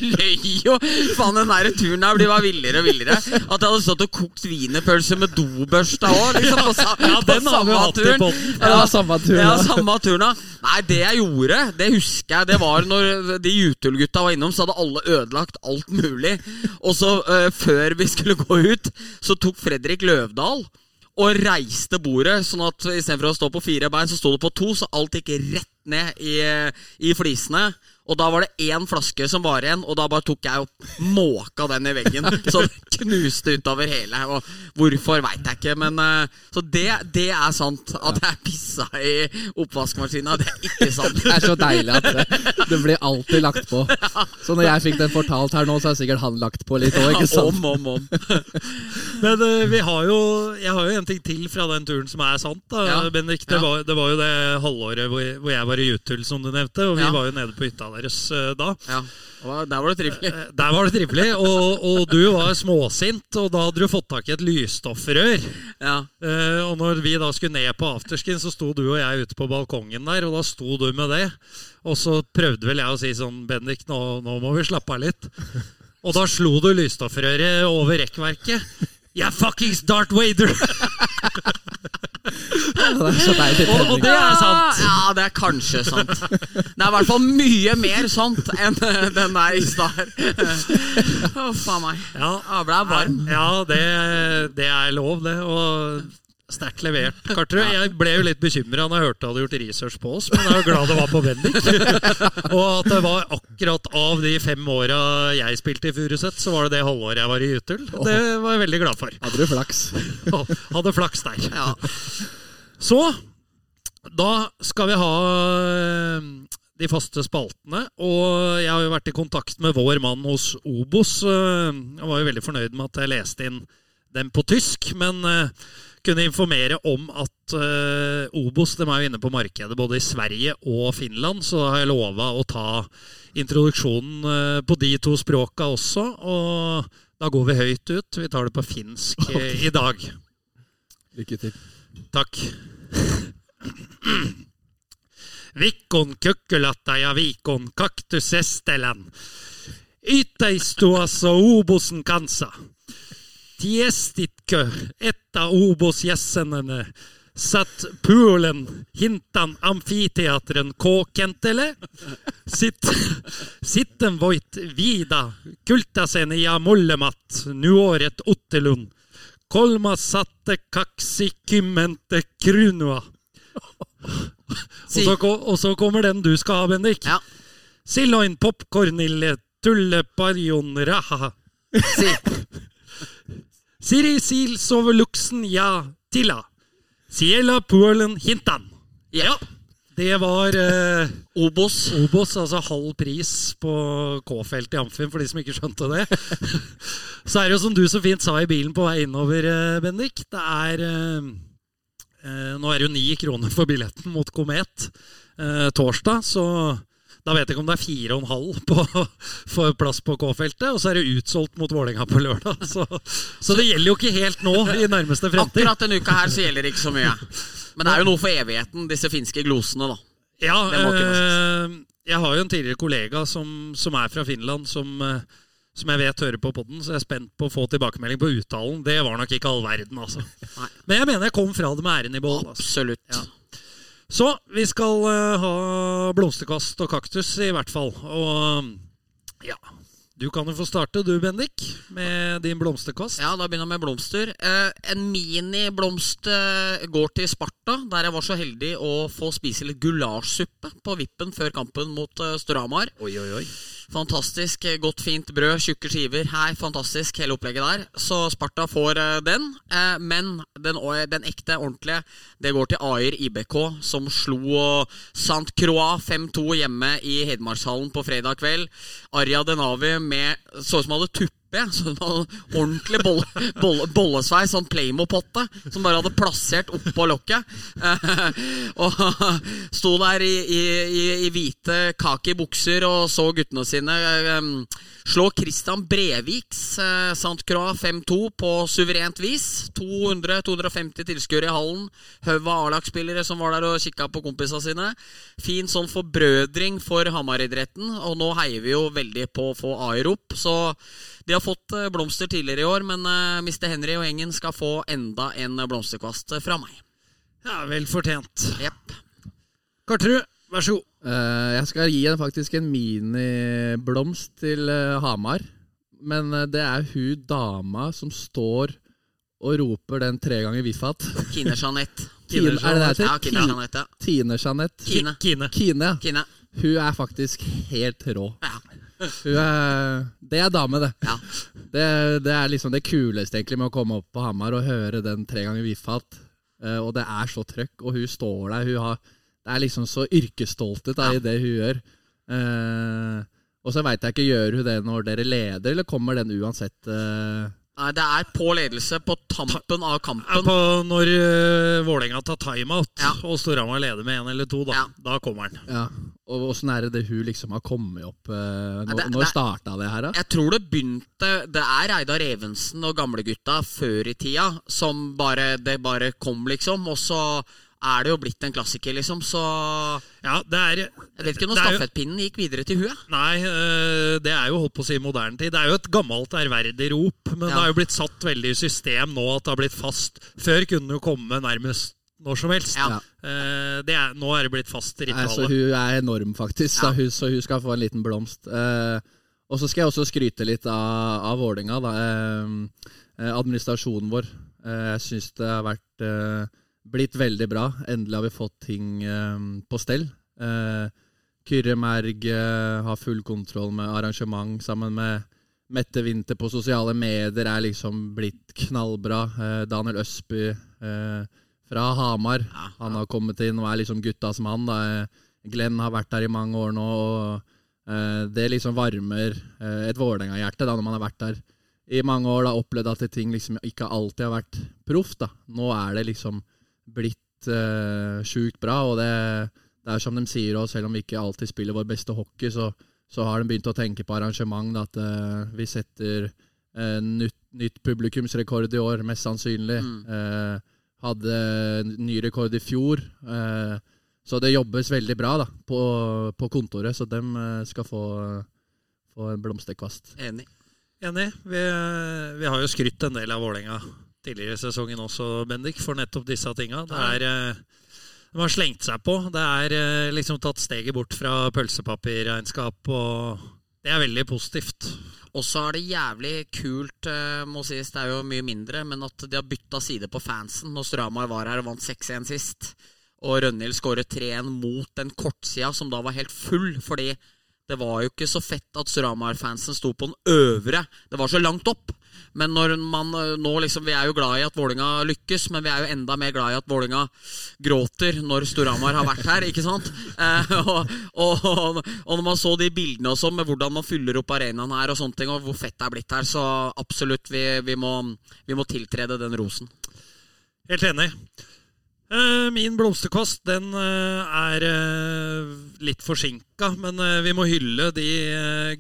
Løy jo Faen, den der turen der blir bare villere og villere. At jeg hadde stått og kokt wienerpølse med dobørsta òg, liksom. På, Ja, på den samme turen. Ja, samme turen, Ja, samme turen. Nei, det jeg gjorde, det husker jeg. Det var når de Jutulgutta var innom, så hadde alle ødelagt alt mulig. Og så, uh, før vi skulle gå ut, så tok Fredrik Løvdahl og reiste bordet, sånn at istedenfor å stå på fire bein, så sto det på to, så alt gikk rett ned i, i flisene. Og da var det én flaske som var igjen, og da bare tok jeg og måka den i veggen. Så det knuste utover hele. Og hvorfor veit jeg ikke, men eh, Så det, det er sant. At jeg pissa i oppvaskmaskina, det er ikke sant. Det er så deilig at det, det blir alltid lagt på. Så når jeg fikk den fortalt her nå, så har sikkert han lagt på litt òg, ikke sant? Om, om, om. Men eh, vi har jo, jeg har jo en ting til fra den turen som er sant. da, Ja. Bendik. Det, Ja. var, det var jo det halvåret hvor, hvor jeg var var i Jutul, som du nevnte, og vi Ja. var jo nede på hytta deres uh, da. Ja, og Der var det trivelig. Eh, Der var det trivelig, og, og du var småsint, og da hadde du fått tak i et lysstoffrør. Ja. Uh, og når vi da skulle ned på afterskin, så sto du og jeg ute på balkongen der, og da sto du med det. Og så prøvde vel jeg å si sånn, Bendik, nå, nå må vi slappe av litt. Og da slo du lysstoffrøret over rekkverket. Jeg er fuckings Darth Vader! Det er så deilig Og, og det er sant. Ja, det er kanskje sant. Det er i hvert fall mye mer sant enn eh, den der i stad her. Å, faen meg. Ja, Jeg ble varm. ja det, det er lov, det. Og sterkt levert, Karterud. Jeg ble jo litt bekymra når jeg hørte du hadde gjort research på oss, men jeg er jo glad det var på Bendik. og at det var akkurat av de fem åra jeg spilte i Furuset, så var det det halvåret jeg var i Jutul. Det var jeg veldig glad for. Hadde du flaks? Hadde flaks der. Ja. Så da skal vi ha eh, de faste spaltene. Og jeg har jo vært i kontakt med vår mann hos Obos. Eh, Jeg var jo veldig fornøyd med at jeg leste inn dem på tysk, men eh, kunne informere om at uh, Obos de er jo inne på markedet både i Sverige og Finland, så da har jeg lova å ta introduksjonen uh, på de to språka også. Og da går vi høyt ut. Vi tar det på finsk eh, i dag. Lykke til. Takk. Vikon kukkulattaja vikon kaktusestelän. Ytaistuassa obosen kanssa. Tiestitkö, että Obos-jäsenene, satt poolen hintan amfiteatren K-kentele. Sitt, sitten voit vida kultaseni ja molemmat nuoret Ottelund. Kolma satte kaksikymmente krunua. Og så, og så kommer den du skal ha, Bendik. Ja. Silloin popcornille tulleparjon raha. Si. Siri sil Luxen, ja tilla. Siela puelen hintan. Ja. Det var eh, Obos. Obos, altså halv pris på K-feltet i Amfin, for de som ikke skjønte det. Så er det jo som du så fint sa i bilen på vei innover, eh, Bendik. Det er eh, eh, Nå er det jo ni kroner for billetten mot Komet eh, torsdag, så da vet jeg ikke om det er fire og en halv på, for plass på K-feltet. Og så er det utsolgt mot Vålerenga på lørdag. Så, så det gjelder jo ikke helt nå i nærmeste fremtid. Akkurat denne uka her så gjelder det ikke så mye. Men det er jo noe for evigheten, disse finske glosene, da. Ja, eh, jeg har jo en tidligere kollega som, som er fra Finland, som, eh, som jeg vet hører på podden, så jeg er spent på å få tilbakemelding på uttalen. Det var nok ikke all verden, altså. Men jeg mener jeg kom fra det med æren i behold. Altså. Absolutt. Ja. Så vi skal uh, ha blomsterkast og kaktus, i hvert fall. Og ja Du kan jo få starte, du, Bendik, med din blomsterkast. Ja, da begynner jeg med blomster. Uh, en miniblomst uh, går til Sparta, der jeg var så heldig å få spise litt gulasjsuppe på vippen før kampen mot uh, Storhamar. Oi, oi, oi. Fantastisk eh, godt, fint brød, tjukke skiver. Hei, fantastisk, hele opplegget der. Så Sparta får eh, den. Eh, men den, den ekte, ordentlige, det går til Ayer IBK, som slo Sant. Croix 5-2 hjemme i Hedmarkshallen på fredag kveld. Arja Denavi med Så ut som han hadde tuppe. Så det var ordentlig bolle, bolle, bollesveis, sånn Playmo-potte, som bare hadde plassert oppå lokket. Eh, og sto der i, i, i, i hvite kaki bukser og så guttene sine eh, slå Christian Breviks eh, St. Croix 5-2 på suverent vis. 200-250 tilskuere i hallen. Haug av A-lagsspillere som var der og kikka på kompisene sine. Fin sånn forbrødring for Hamar-idretten, og nå heier vi jo veldig på å få Ayer opp. Så de har fått eh, blomster tidligere i år, men eh, Mr. Henry og gjengen skal få enda en blomsterkvast eh, fra meg. Ja, Vel fortjent. Jepp. Karterud, vær så god. Eh, jeg skal gi en, faktisk en miniblomst til Hamar. Men det er hun dama som står og roper den tre ganger Viffat. Kine Jeanette. Tine, er det det heter? Ja, Kine Jeanette. ja. Tine Jeanette. Kine. Kine. Kine. Kine. Hun er faktisk helt rå. Ja. Er, det er dame, det. Ja. det. Det er liksom det kuleste egentlig med å komme opp på Hamar og høre den tre ganger Viffat. Eh, og det er så trøkk, og hun står der. Hun har, det er liksom så yrkesstolthet ja. i det hun gjør. Eh, og så veit jeg ikke, gjør hun det når dere leder, eller kommer den uansett eh, Nei, det er på ledelse på tampen av Ja, kampen. På når uh, Vålerenga tar timeout Ja. og Storhamar leder med én eller to, da, Ja. da kommer han. Ja. Og åssen er det det hun liksom har kommet opp uh, Når, det- når det- starta det her, da? Jeg tror det begynte Det er Reidar Evensen og gamlegutta før i tida som bare Det bare kom, liksom. Og så er det jo blitt en klassiker, liksom. Så Ja, det er jeg vet ikke når stafettpinnen gikk videre til huet. Nei, eh, det er jo holdt på å si moderne tid. Det er jo et gammelt ærverdig rop, men Ja. det har jo blitt satt veldig i system nå at det har blitt fast. Før kunne det jo komme nærmest når som helst. Ja. Eh, det er, nå er det blitt fast ritualet. hun er enorm, faktisk. Ja. Så, hun, så hun skal få en liten blomst. Eh, og så skal jeg også skryte litt av, av Vålinga, da. Administrasjonen vår. Jeg syns det har vært blitt veldig bra. Endelig har vi fått ting eh, på stell. Eh, Kyrre Merg eh, har full kontroll med arrangement sammen med Mette Winther på sosiale medier er liksom blitt knallbra. Daniel Østby eh, fra Hamar. Han har kommet inn og er liksom guttas mann. Glenn har vært der i mange år nå. og Det liksom varmer et Vålerenga-hjerte når man har vært der i mange år. Da, opplevd at ting liksom ikke alltid har vært proft. da. Nå er det liksom blitt uh, sjukt bra. og det, det er som de sier også, selv om vi ikke alltid spiller vår beste hockey, så, så har de begynt å tenke på arrangement. Da, at eh, vi setter eh, nytt, nytt publikumsrekord i år, mest sannsynlig. Eh, hadde ny rekord i fjor. Eh, så det jobbes veldig bra da, på, på kontoret, så de eh, skal få, få en blomsterkvast. Enig. Enig. Vi, vi har jo skrytt en del av Vålerenga tidligere i sesongen også, Bendik, for nettopp disse tinga. Det er eh, De har slengt seg på. Det er eh, liksom tatt steget bort fra pølsepapirregnskap, og det er veldig positivt. Og så er det jævlig kult, eh, må sies, det er jo mye mindre, men at de har bytta side på fansen. Når Stramar var her og vant 6-1 sist, og Rønhild skåret 3-1 mot den kortsida som da var helt full, fordi det var jo ikke så fett at Stramar-fansen sto på den øvre. Det var så langt opp. Men når man eh, nå liksom Vi er jo glad i at Vålinga lykkes, men vi er jo enda mer glad i at Vålinga gråter når Storhamar har vært her, ikke sant? Eh, og, og, og når man så de bildene og sånn med hvordan man fyller opp arenaen her, og sånne ting, og hvor fett det er blitt her, så absolutt, vi, vi, må, vi må tiltrede den rosen. Helt enig. Eh, Min blomsterkost den eh, er litt forsinka, men vi må hylle de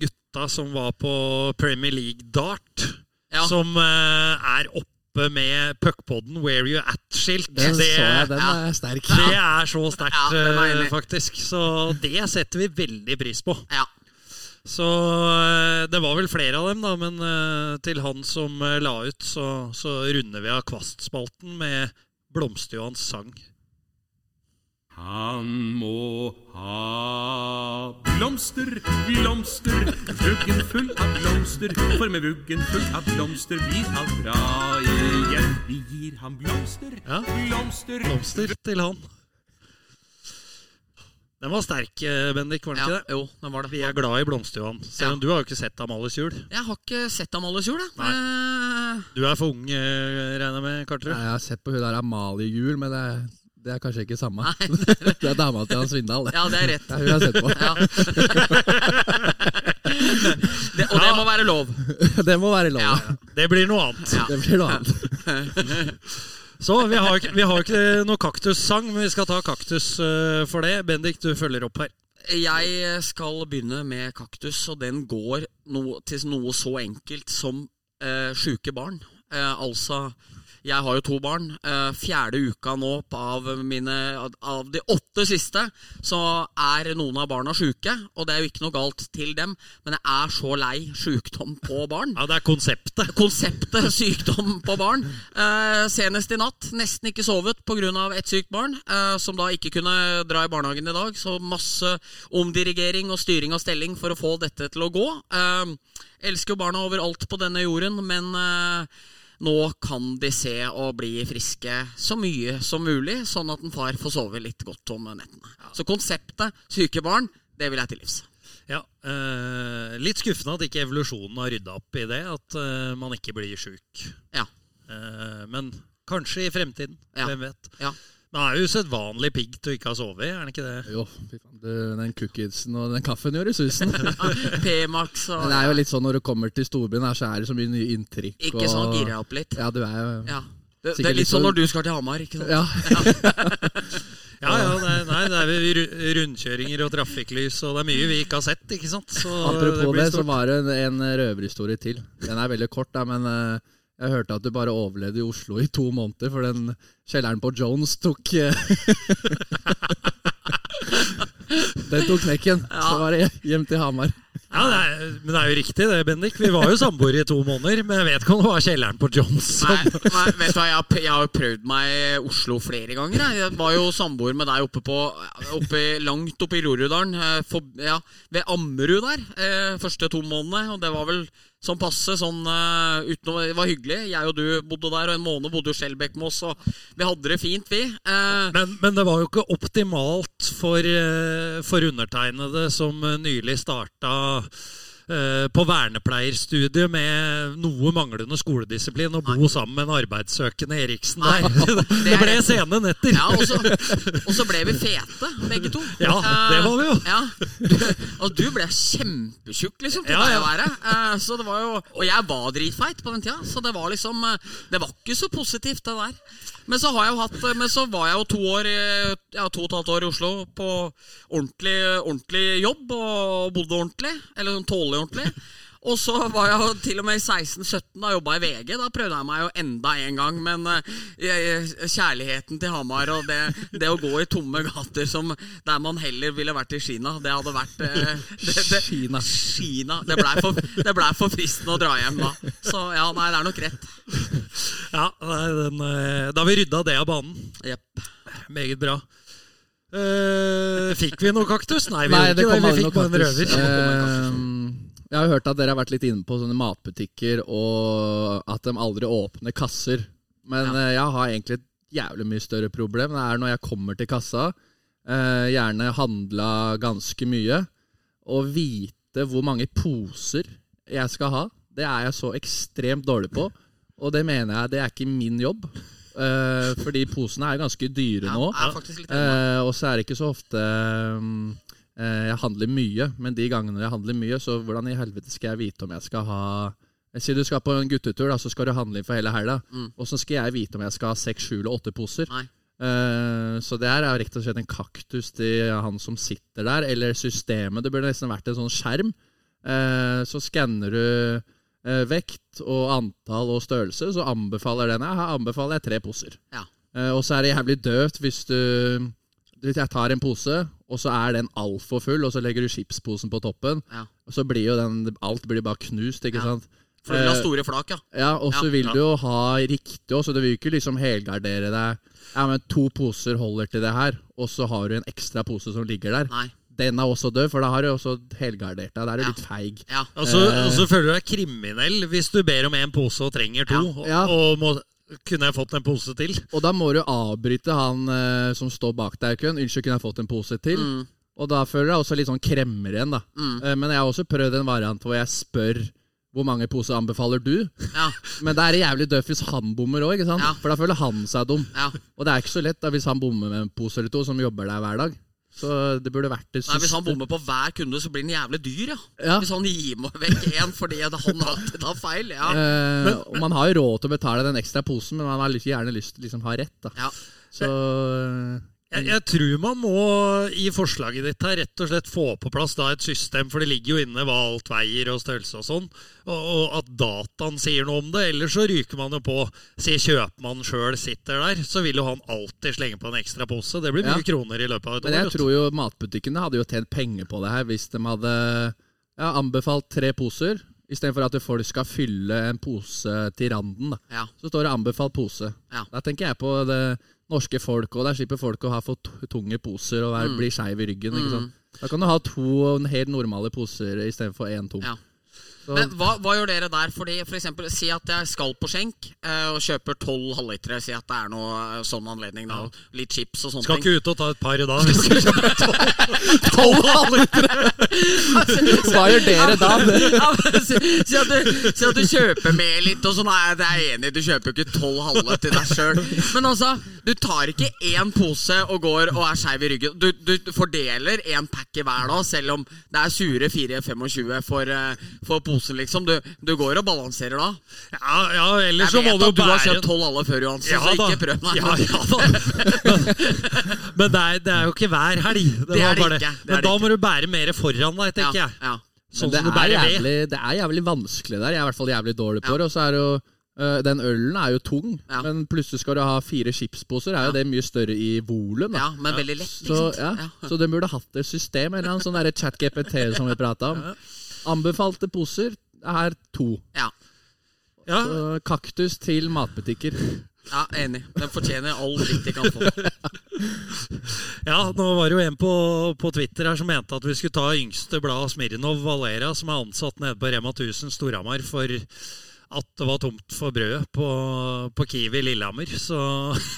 gutta som var på Premier League Dart. Ja. Som eh, er oppe med puckpodden 'Where You At'-skilt. Den Det, så jeg, den ja. er sterk. det er så sterkt, Ja, er eh, faktisk. Så det setter vi veldig pris på. Ja. Så eh, det var vel flere av dem, da, men til han som la ut, så, så runder vi av Kvastspalten med Blomsterjohans sang. Han må ha blomster, blomster, vuggen full av blomster. For med vuggen full av blomster blir alt bra igjen. Vi gir ham blomster, Ja. blomster. Blomster til han. Den var sterk, eh, Bendik, var den ja. ikke det? Jo, den var det. Vi er glad i blomster, Johan. Selv om Ja. du har jo ikke sett Amalies jul. Jeg har ikke sett Amalies jul, jeg. Nei. Eh, Du er for ung, eh, regner jeg med, Karterud? Jeg har sett på hun der Amalie Jul, men det det er kanskje ikke samme. Nei. det er dama til Hans Svindal, det. Ja, det er rett. Det er hun har sett på. Ja. det, og det må være lov. det må være lov. Ja. Det blir noe annet. Ja. Det blir noe annet. Så vi har, ikke- vi har ikke noe kaktussang, men vi skal ta kaktus eh, for det. Bendik, du følger opp her. Jeg skal begynne med kaktus, og den går no, til noe så enkelt som eh, sjuke barn. Eh, altså Jeg har jo to barn. Eh, fjerde uka nå av, mine, av de åtte siste så er noen av barna sjuke. Og det er jo ikke noe galt til dem, men jeg er så lei sjukdom på barn. Ja, Det er konseptet. Konseptet sykdom på barn. Eh, senest i natt. Nesten ikke sovet pga. ett sykt barn, eh, som da ikke kunne dra i barnehagen i dag. Så masse omdirigering og styring av stelling for å få dette til å gå. Elsker jo barna overalt på denne jorden, men eh, nå kan de se og bli friske så mye som mulig, sånn at en far får sove litt godt om nettene. Så konseptet syke barn, det vil jeg til livs. Ja, eh, Litt skuffende at ikke evolusjonen har rydda opp i det. At eh, man ikke blir sjuk. Ja. Eh, men kanskje i fremtiden. Ja. Hvem vet. Ja. Men er jo usedvanlig pigg til å ikke ha sovet, er han ikke det? Jo, den cookiesen og den kaffen gjør i susen. P-Max og det er jo litt sånn når du kommer til storbyen, her, så er det så mye nye inntrykk. Ikke sånn gira opp litt. Ja, du er jo Ja. Det, det er litt sånn sånn- når du skal til Hamar, ikke sant? Ja. Ja, ja, nei, nei, det er rundkjøringer og trafikklys, og det er mye vi ikke har sett, ikke sant? Så Apropos det, det, så var det en, en røverhistorie til. Den er veldig kort, da, men eh, jeg hørte at du bare overlevde i Oslo i to måneder, for den kjelleren på Jones tok eh, Den tok knekken. Så var det hjem til Hamar. Ja, det er, men det er jo riktig det, Bendik. Vi var jo samboere i to måneder, men jeg vet ikke om det var kjelleren på Johnson. Nei, nei, vet du hva, jeg jeg har jo prøvd meg i Oslo flere ganger. Jeg, jeg var jo samboer med deg oppe på oppe, Langt oppe i Groruddalen. eh, Ja, ved Ammerud der. Eh, første to månedene. Og det var vel sånn passe. Sånn, uh, utenom, det var hyggelig. Jeg og du bodde der, og en måned bodde jo Skjelbæk med oss. Og vi hadde det fint, vi. Eh, Men, men det var jo ikke optimalt for, eh, for undertegnede som eh, nylig starta eh, på vernepleierstudiet med noe manglende skoledisiplin og bo sammen med en arbeidssøkende Eriksen der. Det ble sene netter. Ja, og så, og så ble vi fete, begge to. Ja, det var vi jo. Ja. Og du ble kjempetjukk, liksom, til Ja, deg å være. Eh, Så det var jo, og jeg var dritfeit på den tida, så det var liksom eh, Det var ikke så positivt, det der. Men så, hatt, eh, men så var jeg jo to år Ja, to og et halvt år i Oslo på ordentlig, ordentlig jobb og bodde ordentlig. Eller sånn tålelig ordentlig. Og så var jeg jo til og med i 16-17, da jobba i VG. Da prøvde jeg meg jo enda en gang. Men eh, kjærligheten til Hamar og det, det å gå i tomme gater som der man heller ville vært i Kina, det hadde vært eh, det, det, Kina. Kina. Det blei for, ble for fristende å dra hjem da. Så ja, nei, det er nok rett. Ja, nei, den, eh, da har vi rydda det av banen. Jepp. Meget bra. Uh, fikk vi noe kaktus? Nei, vi Nei, ikke det. Vi fikk bare en kaktus. røver. Eh, jeg har hørt at dere har vært litt inne på sånne matbutikker, og at de aldri åpner kasser. Men ja. jeg har egentlig et jævlig mye større problem. Det er når jeg kommer til kassa, eh, gjerne handla ganske mye, og vite hvor mange poser jeg skal ha. Det er jeg så ekstremt dårlig på, og det mener jeg det er ikke min jobb. Eh, fordi posene er ganske dyre nå. Eh, og så er det ikke så ofte mm, eh, jeg handler mye, men de gangene jeg handler mye, så hvordan i helvete skal jeg vite om jeg skal ha Eh, Si du skal på en guttetur, da, så skal du handle inn for hele helga. Mm. Åssen skal jeg vite om jeg skal ha seks, sju eller åtte poser? Nei. Uh, så det her er jo rett og slett en kaktus til han som sitter der, eller systemet. Det burde nesten vært en sånn skjerm. Uh, så skanner du uh, vekt og antall og størrelse, så anbefaler den her anbefaler jeg tre poser. Ja. Eh, og så er det jævlig døvt hvis du du Jeg tar en pose, og så er den altfor full, og så legger du chipsposen på toppen. Ja. Så blir jo den Alt blir bare knust, ikke Ja. sant? For du vil ha Eh, store flak, ja. ja, og så Ja. vil du jo ha riktig også. Du vil ikke liksom helgardere deg. Ja, men to poser holder til det her, og så har du en ekstra pose som ligger der. Nei. Den er også død, for da har du også helgardert deg. Da er du Ja. litt feig. Ja. Og så, Eh. føler du deg kriminell hvis du ber om en pose og trenger to. Og, Ja. og må, kunne jeg fått en pose til? Og da må du avbryte han eh, som står bak deg i køen. 'Unnskyld, kunne jeg fått en pose til?' Mm. Og da føler jeg også litt sånn kremmer igjen, da. Mm. Eh, men jeg har også prøvd en variant hvor jeg spør hvor mange poser anbefaler du? Ja. Men det er jævlig dødt hvis han bommer òg? Ja. For da føler han seg dum. Ja. Og det er ikke så lett da hvis han bommer med en pose eller to, som jobber der hver dag. Så det burde vært det Nei, Hvis han bommer på hver kunde, så blir han jævlig dyr, ja. Ja. Hvis han gir meg vekk én fordi han alltid tar feil. Ja. Eh, og man har jo råd til å betale den ekstra posen, men man har gjerne lyst til å liksom ha rett. da Ja. Så eh, Jeg, jeg tror man må i forslaget ditt her rett og slett få på plass da et system, for det ligger jo inne hva alt veier og størrelse og sånn, og, og at dataen sier noe om det. Ellers så ryker man jo på. Si kjøpmannen sjøl sitter der, så vil jo han alltid slenge på en ekstra pose. Det blir mye Ja. kroner i løpet av et år. Men jeg år, tror jo matbutikkene hadde jo tjent penger på det her hvis de hadde ja, anbefalt tre poser, istedenfor at folk skal fylle en pose til randen. da Ja. Så står det 'anbefalt pose'. Ja. Da tenker jeg på det norske folk, og der slipper folk å ha for tunge poser og være, Mm. bli skeiv i ryggen. Mm. Da kan du ha to helt normale poser istedenfor én tung. Ja. Men hva, hva gjør dere der? Fordi for eksempel, Si at jeg skal på skjenk eh, og kjøper tolv halvlitere. Si at det er noe eh, sånn anledning. Da, Litt chips og sånne Skal ting. ikke ut og ta et par i dag. hvis du- Tolv halvlitere! Hva gjør dere da? Ja, men si, si, at du, si at du kjøper med litt, og sånn. Nei, det er jeg enig i, du kjøper jo ikke tolv halve til deg sjøl. Men altså, du tar ikke én pose og går og er skeiv i ryggen. Du, du fordeler én pack i hver da, selv om det er sure 4,25 for, eh, for posen, liksom. Du, du går og balanserer da. Ja, ja, ellers så må du bære du har kjøpt tolv alle før, Johansen, Ja så da. ikke prøv meg. Ja, ja da. Men det er, det er jo ikke hver helg. Det, Det er det bare ikke, det. er Men da ikke. må du bære mer foran deg, tenker Ja, jeg. ja. Sånn det, som du er jævlig, det er jævlig vanskelig der. Jeg er i hvert fall jævlig dårlig på Ja. det. Og så er det jo øh, Den ølen er jo tung, Ja. men plutselig skal du ha fire chipsposer. Er jo det mye større i volum. ja, men veldig lett, ikke Så, ja, Ja. så de burde hatt et system, en eller annen sånn chat-GPT som vi prata om. Anbefalte poser er to. Ja. Ja, Så kaktus til matbutikker. ja, enig. Den fortjener all dritt de kan få. ja, nå var det jo en på, på Twitter her som mente at vi skulle ta yngste blad Smirnov Valera, som er ansatt nede på Rema 1000 Storhamar, for at det var tomt for brødet på, på Kiwi Lillehammer. Så,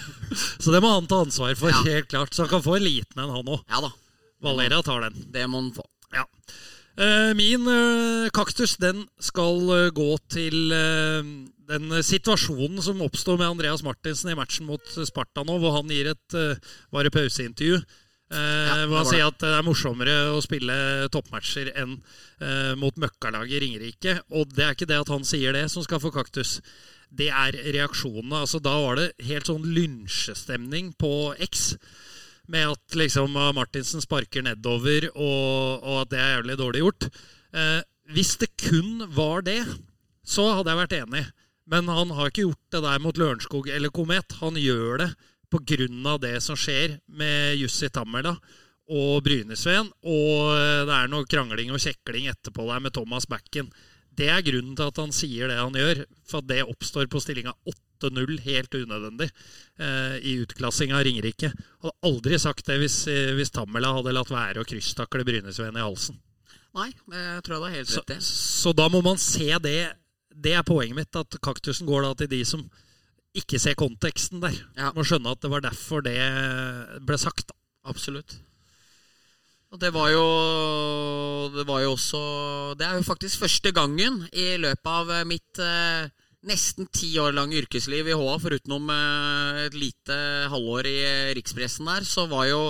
så det må han ta ansvar for, Ja. helt klart. Så han kan få en liten en, han òg. Ja da, Valera tar den. det må han få. Ja. Eh, min eh, kaktus den skal eh, gå til den situasjonen som oppstår med Andreas Martinsen i matchen mot Sparta nå, hvor han gir et var det pauseintervju. Ja, hvor han sier at det er morsommere å spille toppmatcher enn mot møkkalaget Ringerike. Og det er ikke det at han sier det som skal få kaktus. Det er reaksjonene. Altså, da var det helt sånn lynsjestemning på X med at liksom ah, Martinsen sparker nedover, og, og at det er jævlig dårlig gjort. Eh, hvis det kun var det, så hadde jeg vært enig. Men han har ikke gjort det der mot Lørenskog eller Komet. Han gjør det pga. det som skjer med Jussi Tammela og Brynesveen. Og eh, det er noe krangling og kjekling etterpå der med Thomas Backen. Det er grunnen til at han sier det han gjør. For det oppstår på stillinga 8-0 helt unødvendig eh, i utklassing av Ringerike. Hadde aldri sagt det hvis, eh, hvis Tammela hadde latt være å krysstakle Brynesveen i halsen. Nei, jeg tror det er helt Så, rett i. så da må man se det. Det er poenget mitt, at kaktusen går da til de som ikke ser konteksten der. Ja. Må skjønne at det var derfor det ble sagt. da. Absolutt. Og det var jo Det var jo også Det er jo faktisk første gangen i løpet av eh, mitt eh, nesten ti år lange yrkesliv i HA, forutenom eh, et lite halvår i eh, rikspressen der, så jo,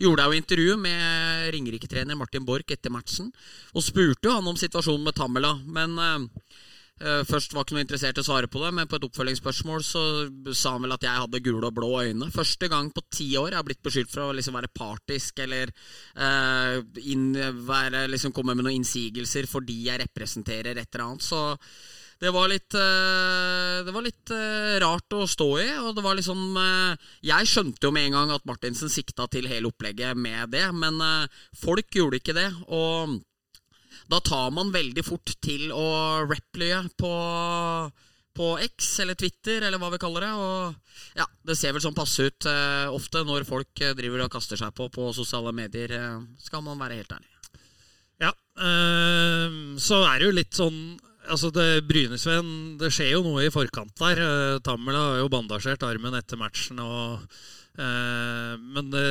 gjorde jeg jo intervju med Ringerike-trener Martin Borch etter matchen. Og spurte jo han om situasjonen med Tamela. Men Eh, først var ikke noe interessert i å svare på det, men på et oppfølgingsspørsmål så sa han vel at jeg hadde gule og blå øyne. Første gang på ti år jeg har blitt beskyldt for å liksom være partisk eller uh, inn, være, liksom komme med noen innsigelser fordi jeg representerer et eller annet. Så det var litt, eh, det var litt eh, rart å stå i. Og det var liksom eh, Jeg skjønte jo med en gang at Martinsen sikta til hele opplegget med det, men eh, folk gjorde ikke det. Og da tar man veldig fort til å replye på, på X eller Twitter, eller hva vi kaller det. Og ja, det ser vel sånn passe ut eh, ofte når folk eh, driver og kaster seg på på sosiale medier, eh, skal man være helt ærlig. Ja, eh, så er det jo litt sånn Altså det Brynesven, Det skjer jo noe i forkant der. Eh, har jo bandasjert armen etter matchen. Og, men det,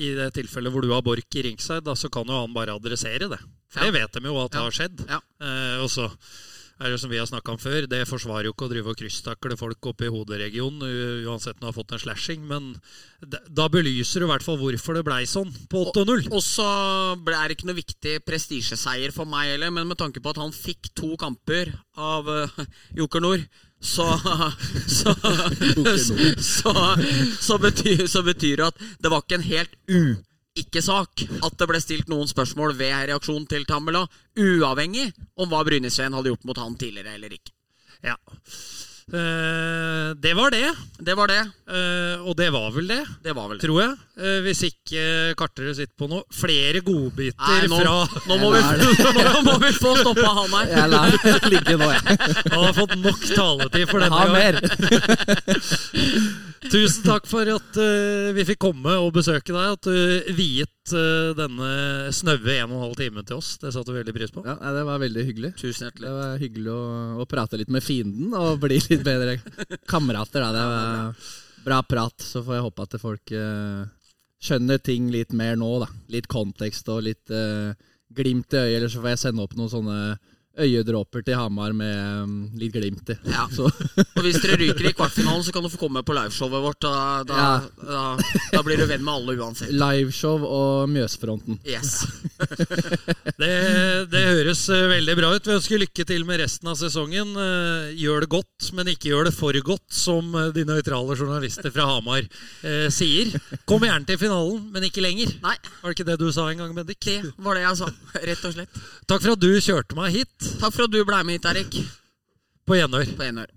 i det tilfellet hvor du har Borch i ringside, så kan jo han bare adressere det. For Ja. det vet de jo at det Ja. har skjedd. Ja. Eh, og så er det som vi har snakka om før, det forsvarer jo ikke å drive og krysstakle folk oppe i hoderegionen, uansett om du har fått en slashing, men da, belyser du i hvert fall hvorfor det blei sånn på 8-0. Og så ble- er det ikke noe viktig prestisjeseier for meg heller, men med tanke på at han fikk to kamper av uh, Joker Nord, så så, så, så, så, betyr, så betyr det at det var ikke en helt u ikke-sak at det ble stilt noen spørsmål ved reaksjonen til Tammela, uavhengig om hva Brynesveen hadde gjort mot han tidligere eller ikke. Ja. Eh, det var det. Det var det. Uh, og det var vel det, Det var vel det. tror jeg. Uh, hvis ikke Karterud sitter på noe. Flere godbiter Nei, nå, fra nå, må vi, nå må vi få stoppa han her. Jeg lar det ligge nå, jeg. Han har fått nok taletid for denne mer. Tusen takk for at vi fikk komme og besøke deg. At du viet denne snaue en og en halv time til oss. Det satte vi veldig pris på. Ja, Det var veldig hyggelig. Tusen hjertelig. Det var hyggelig å, å prate litt med fienden og bli litt bedre kamerater. Da. Det var bra prat. Så får jeg håpe at folk uh, skjønner ting litt mer nå. Da. Litt kontekst og litt uh, glimt i øyet. Eller så får jeg sende opp noen sånne øyedråper til Hamar med mm, litt glimt i. Ja. Så, Og hvis dere ryker i kvartfinalen, så kan du få komme på liveshowet vårt. Da, da, Ja. da, da blir du venn med alle uansett. liveshow og Mjøsfronten. Yes. Det, det høres eh, veldig bra ut. Vi ønsker lykke til med resten av sesongen. Eh, Gjør det godt, men ikke gjør det for godt, som eh, de nøytrale journalister fra Hamar eh, sier. Kom gjerne til finalen, men ikke lenger. Nei, Var det ikke det du sa en gang, Bendik? det var det jeg sa. Rett og slett. Takk for at du kjørte meg hit Takk for at du ble med hit, Erik. på gjenhør. På enør.